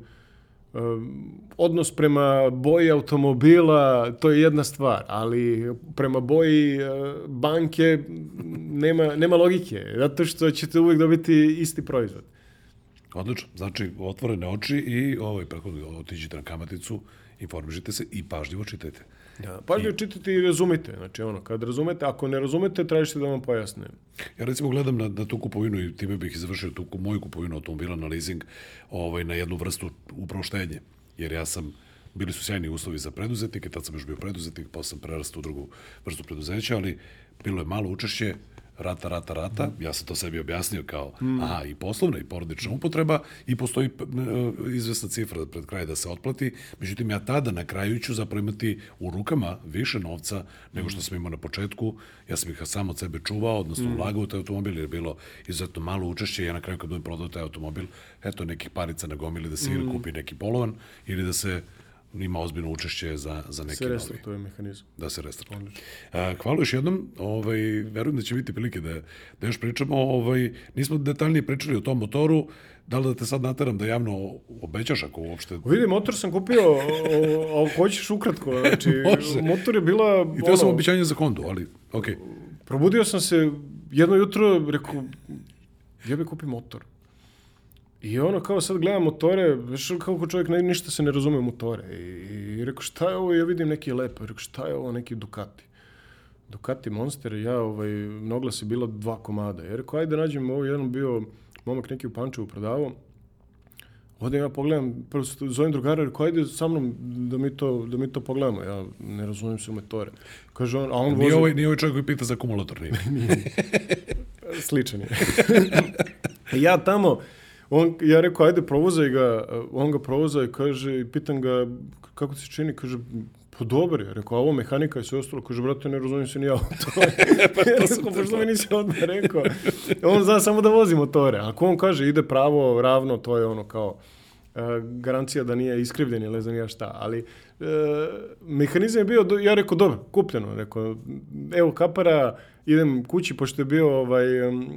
odnos prema boji automobila, to je jedna stvar, ali prema boji a, banke nema, nema logike, zato što ćete uvek dobiti isti proizvod. Odlično. Znači, otvorene oči i ovaj, preko, otiđite na kamaticu, informišite se i pažljivo čitajte. Da, pažljivo čitajte i razumite. Znači, ono, kad razumete, ako ne razumete, tražite da vam pojasne. Ja recimo gledam na, na tu kupovinu i time bih završio tu moju kupovinu automobila na leasing ovaj, na jednu vrstu upravo štednje. Jer ja sam, bili su sjajni uslovi za preduzetnike, tad sam još bio preduzetnik, posle sam prerastao u drugu vrstu preduzeća, ali bilo je malo učešće, rata, rata, rata, mm. ja sam to sebi objasnio kao, mm. aha, i poslovna i porodična upotreba i postoji uh, izvesna cifra pred kraj da se otplati, međutim ja tada na kraju ću zapravo imati u rukama više novca nego što sam imao na početku, ja sam ih sam od sebe čuvao, odnosno mm. ulagao u taj automobil jer je bilo izuzetno malo učešće ja na kraju kad budem prodao taj automobil, eto nekih parica na gomili da se mm. ili kupi neki polovan ili da se ima ozbiljno učešće za, za neki novi. Se to je mehanizam. Da se restartuje. Hvala još jednom, ovaj, verujem da će biti prilike da, da još pričamo. Ovaj, nismo detaljnije pričali o tom motoru, da li da te sad nateram da javno obećaš ako uopšte... Vidi, motor sam kupio, ako hoćeš ukratko, znači, [laughs] motor je bila... I teo sam obećanje za Hondu, ali, okej. Okay. Probudio sam se jedno jutro, rekao, ja bih kupio motor. I ono, kao sad gledam motore, znaš kako čovjek ne, ništa se ne razume u motore. I, i rekao, šta je ovo? Ja vidim neki lepo. Rekao, šta je ovo? Neki Ducati. Ducati Monster, ja, ovaj, nogla se bila dva komada. Ja rekao, ajde nađem ovo, jedan bio momak neki u Pančevu prodavao. Ovdje ja pogledam, prvo zovem drugara, rekao, ajde sa mnom da mi to, da mi to pogledamo. Ja ne razumijem se u motore. Kaže on, a on vozi... Nije ovaj, nije ovaj čovjek koji pita za akumulator, nije. [laughs] nije. [laughs] Sličan je. [laughs] ja tamo, on, ja rekao, ajde, provozaj ga, on ga provozaj, kaže, i pitan ga, kako ti se čini, kaže, pa dobro je, rekao, a ovo mehanika i sve ostalo, kaže, brate, ne razumijem se ni ja to. [laughs] [laughs] pa to rekao, pošto mi nisi odmah rekao. [laughs] On zna samo da vozi motore. Ako on kaže, ide pravo, ravno, to je ono kao, uh, garancija da nije iskrivljen ili znam ja šta, ali uh, mehanizam je bio, ja rekao, dobro, kupljeno, rekao, evo kapara, idem kući, pošto je bio ovaj, um,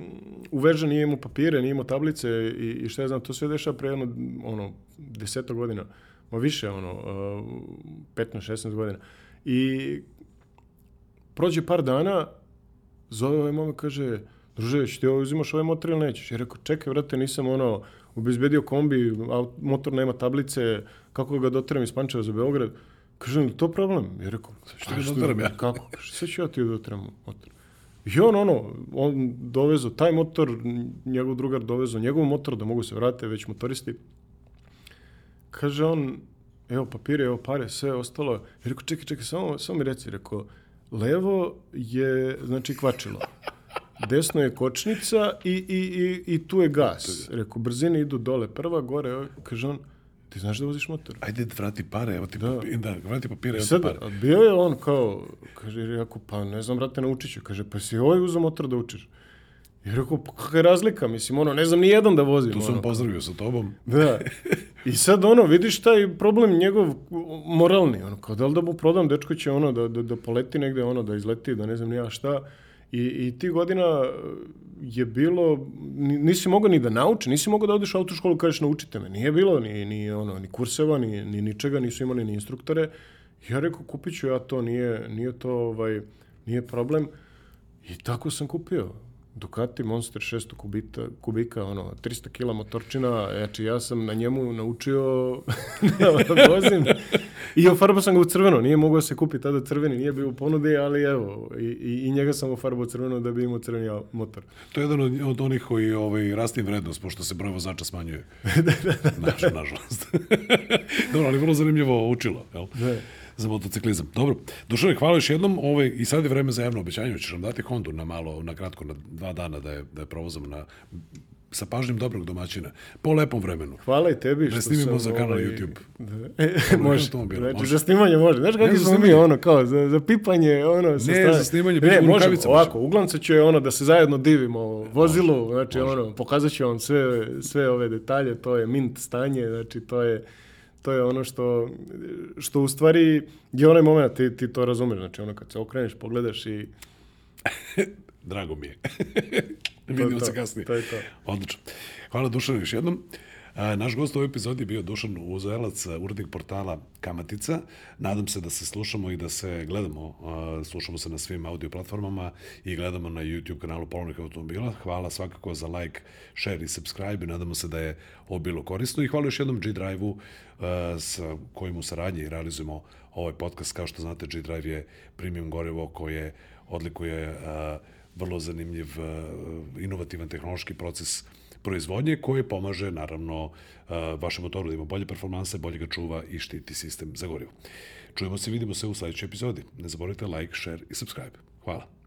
uvežen, nije imao papire, nije imao tablice i, i šta je znam, to sve dešava pre jedno, ono, deseto godina, ma više, ono, uh, 15-16 godina. I prođe par dana, zove ovaj momak, kaže, druže, ti ovo uzimaš ovaj motor ili nećeš? Ja rekao, čekaj, vrate, nisam ono, obezbedio kombi, motor nema tablice, kako ga doteram iz Pančeva za Beograd? Kaže, to problem? Ja rekao, što ga doteram ja? Kako? Sve ću ja ti doteram motor. I on, ono, on dovezo taj motor, njegov drugar dovezo njegov motor, da mogu se vrate već motoristi. Kaže on, evo papire, evo pare, sve ostalo. I rekao, čekaj, čekaj, samo, samo mi reci, rekao, levo je, znači, kvačilo. Desno je kočnica i, i, i, i tu je gas. Rekao, brzine idu dole. Prva gore, kaže on, Ti znaš da voziš motor? Ajde vrati pare, evo ti da. papir, da, vrati papire, evo ti pare. Bio je on kao, kaže, rekao, pa ne znam, brate, naučit ću. Kaže, pa si ovaj uzao motor da učiš. I rekao, pa kakva je razlika, mislim, ono, ne znam ni jedan da vozim. Tu sam ono. pozdravio sa tobom. Da. [laughs] I sad, ono, vidiš taj problem njegov moralni, ono, kao da li da mu prodam, dečko će, ono, da, da, da poleti negde, ono, da izleti, da ne znam ni ja šta. I, I ti godina je bilo, nisi mogao ni da nauči, nisi mogao da odeš u autoškolu kažeš naučite me. Nije bilo ni, ni, ono, ni kurseva, ni, ni ničega, nisu imali ni instruktore. Ja rekao, kupit ću ja to, nije, nije to, ovaj, nije problem. I tako sam kupio. Ducati Monster 600 kubita, kubika, ono, 300 kila motorčina, znači ja sam na njemu naučio [laughs] da vozim. I ofarbao sam ga u crveno, nije mogao se kupiti tada crveni, nije bio u ponudi, ali evo, i, i, i njega sam ofarbao crveno da bi imao crveni motor. To je jedan od, od onih koji ovaj, rasti vrednost, pošto se broj vozača smanjuje. [laughs] da, da, da. Naš, nažalost. [laughs] Dobro, ali vrlo zanimljivo učilo, jel? Da za motociklizam. Dobro, Dušane, hvala još jednom. Ovaj, I sad je vreme za javno obećanje. Ćeš nam dati Hondu na malo, na kratko, na dva dana da je, da je provozamo na sa pažnjom dobrog domaćina, po lepom vremenu. Hvala i tebi što da snimimo za kanal ovaj... YouTube. Da. E, može, znači, može. za snimanje može. Znaš kako smo mi, ono, kao, za, za pipanje, ono, sa Ne, strane. za snimanje, ne, može, ovako, uglavnom će ono, da se zajedno divimo vozilu, znači, može. ono, pokazat ću vam sve, sve ove detalje, to je mint stanje, znači, to je to je ono što, što u stvari je onaj moment, ti, ti to razumeš, znači ono kad se okreneš, pogledaš i [laughs] Drago mi je. [laughs] Vidimo se kasnije. to je to. Odlično. Hvala Dušanu još jednom. Naš gost u ovoj epizodi je bio Dušan Uzelac, urednik portala Kamatica. Nadam se da se slušamo i da se gledamo. Slušamo se na svim audio platformama i gledamo na YouTube kanalu Polovnih automobila. Hvala svakako za like, share i subscribe nadamo se da je ovo bilo korisno. I hvala još jednom G-Drive-u sa kojim u saradnji realizujemo ovaj podcast. Kao što znate, G-Drive je premium gorivo koje odlikuje a, vrlo zanimljiv, inovativan tehnološki proces proizvodnje koji pomaže naravno vašem motoru da ima bolje performanse, bolje ga čuva i štiti sistem za gorivo. Čujemo se vidimo se u sledećoj epizodi. Ne zaboravite like, share i subscribe. Hvala.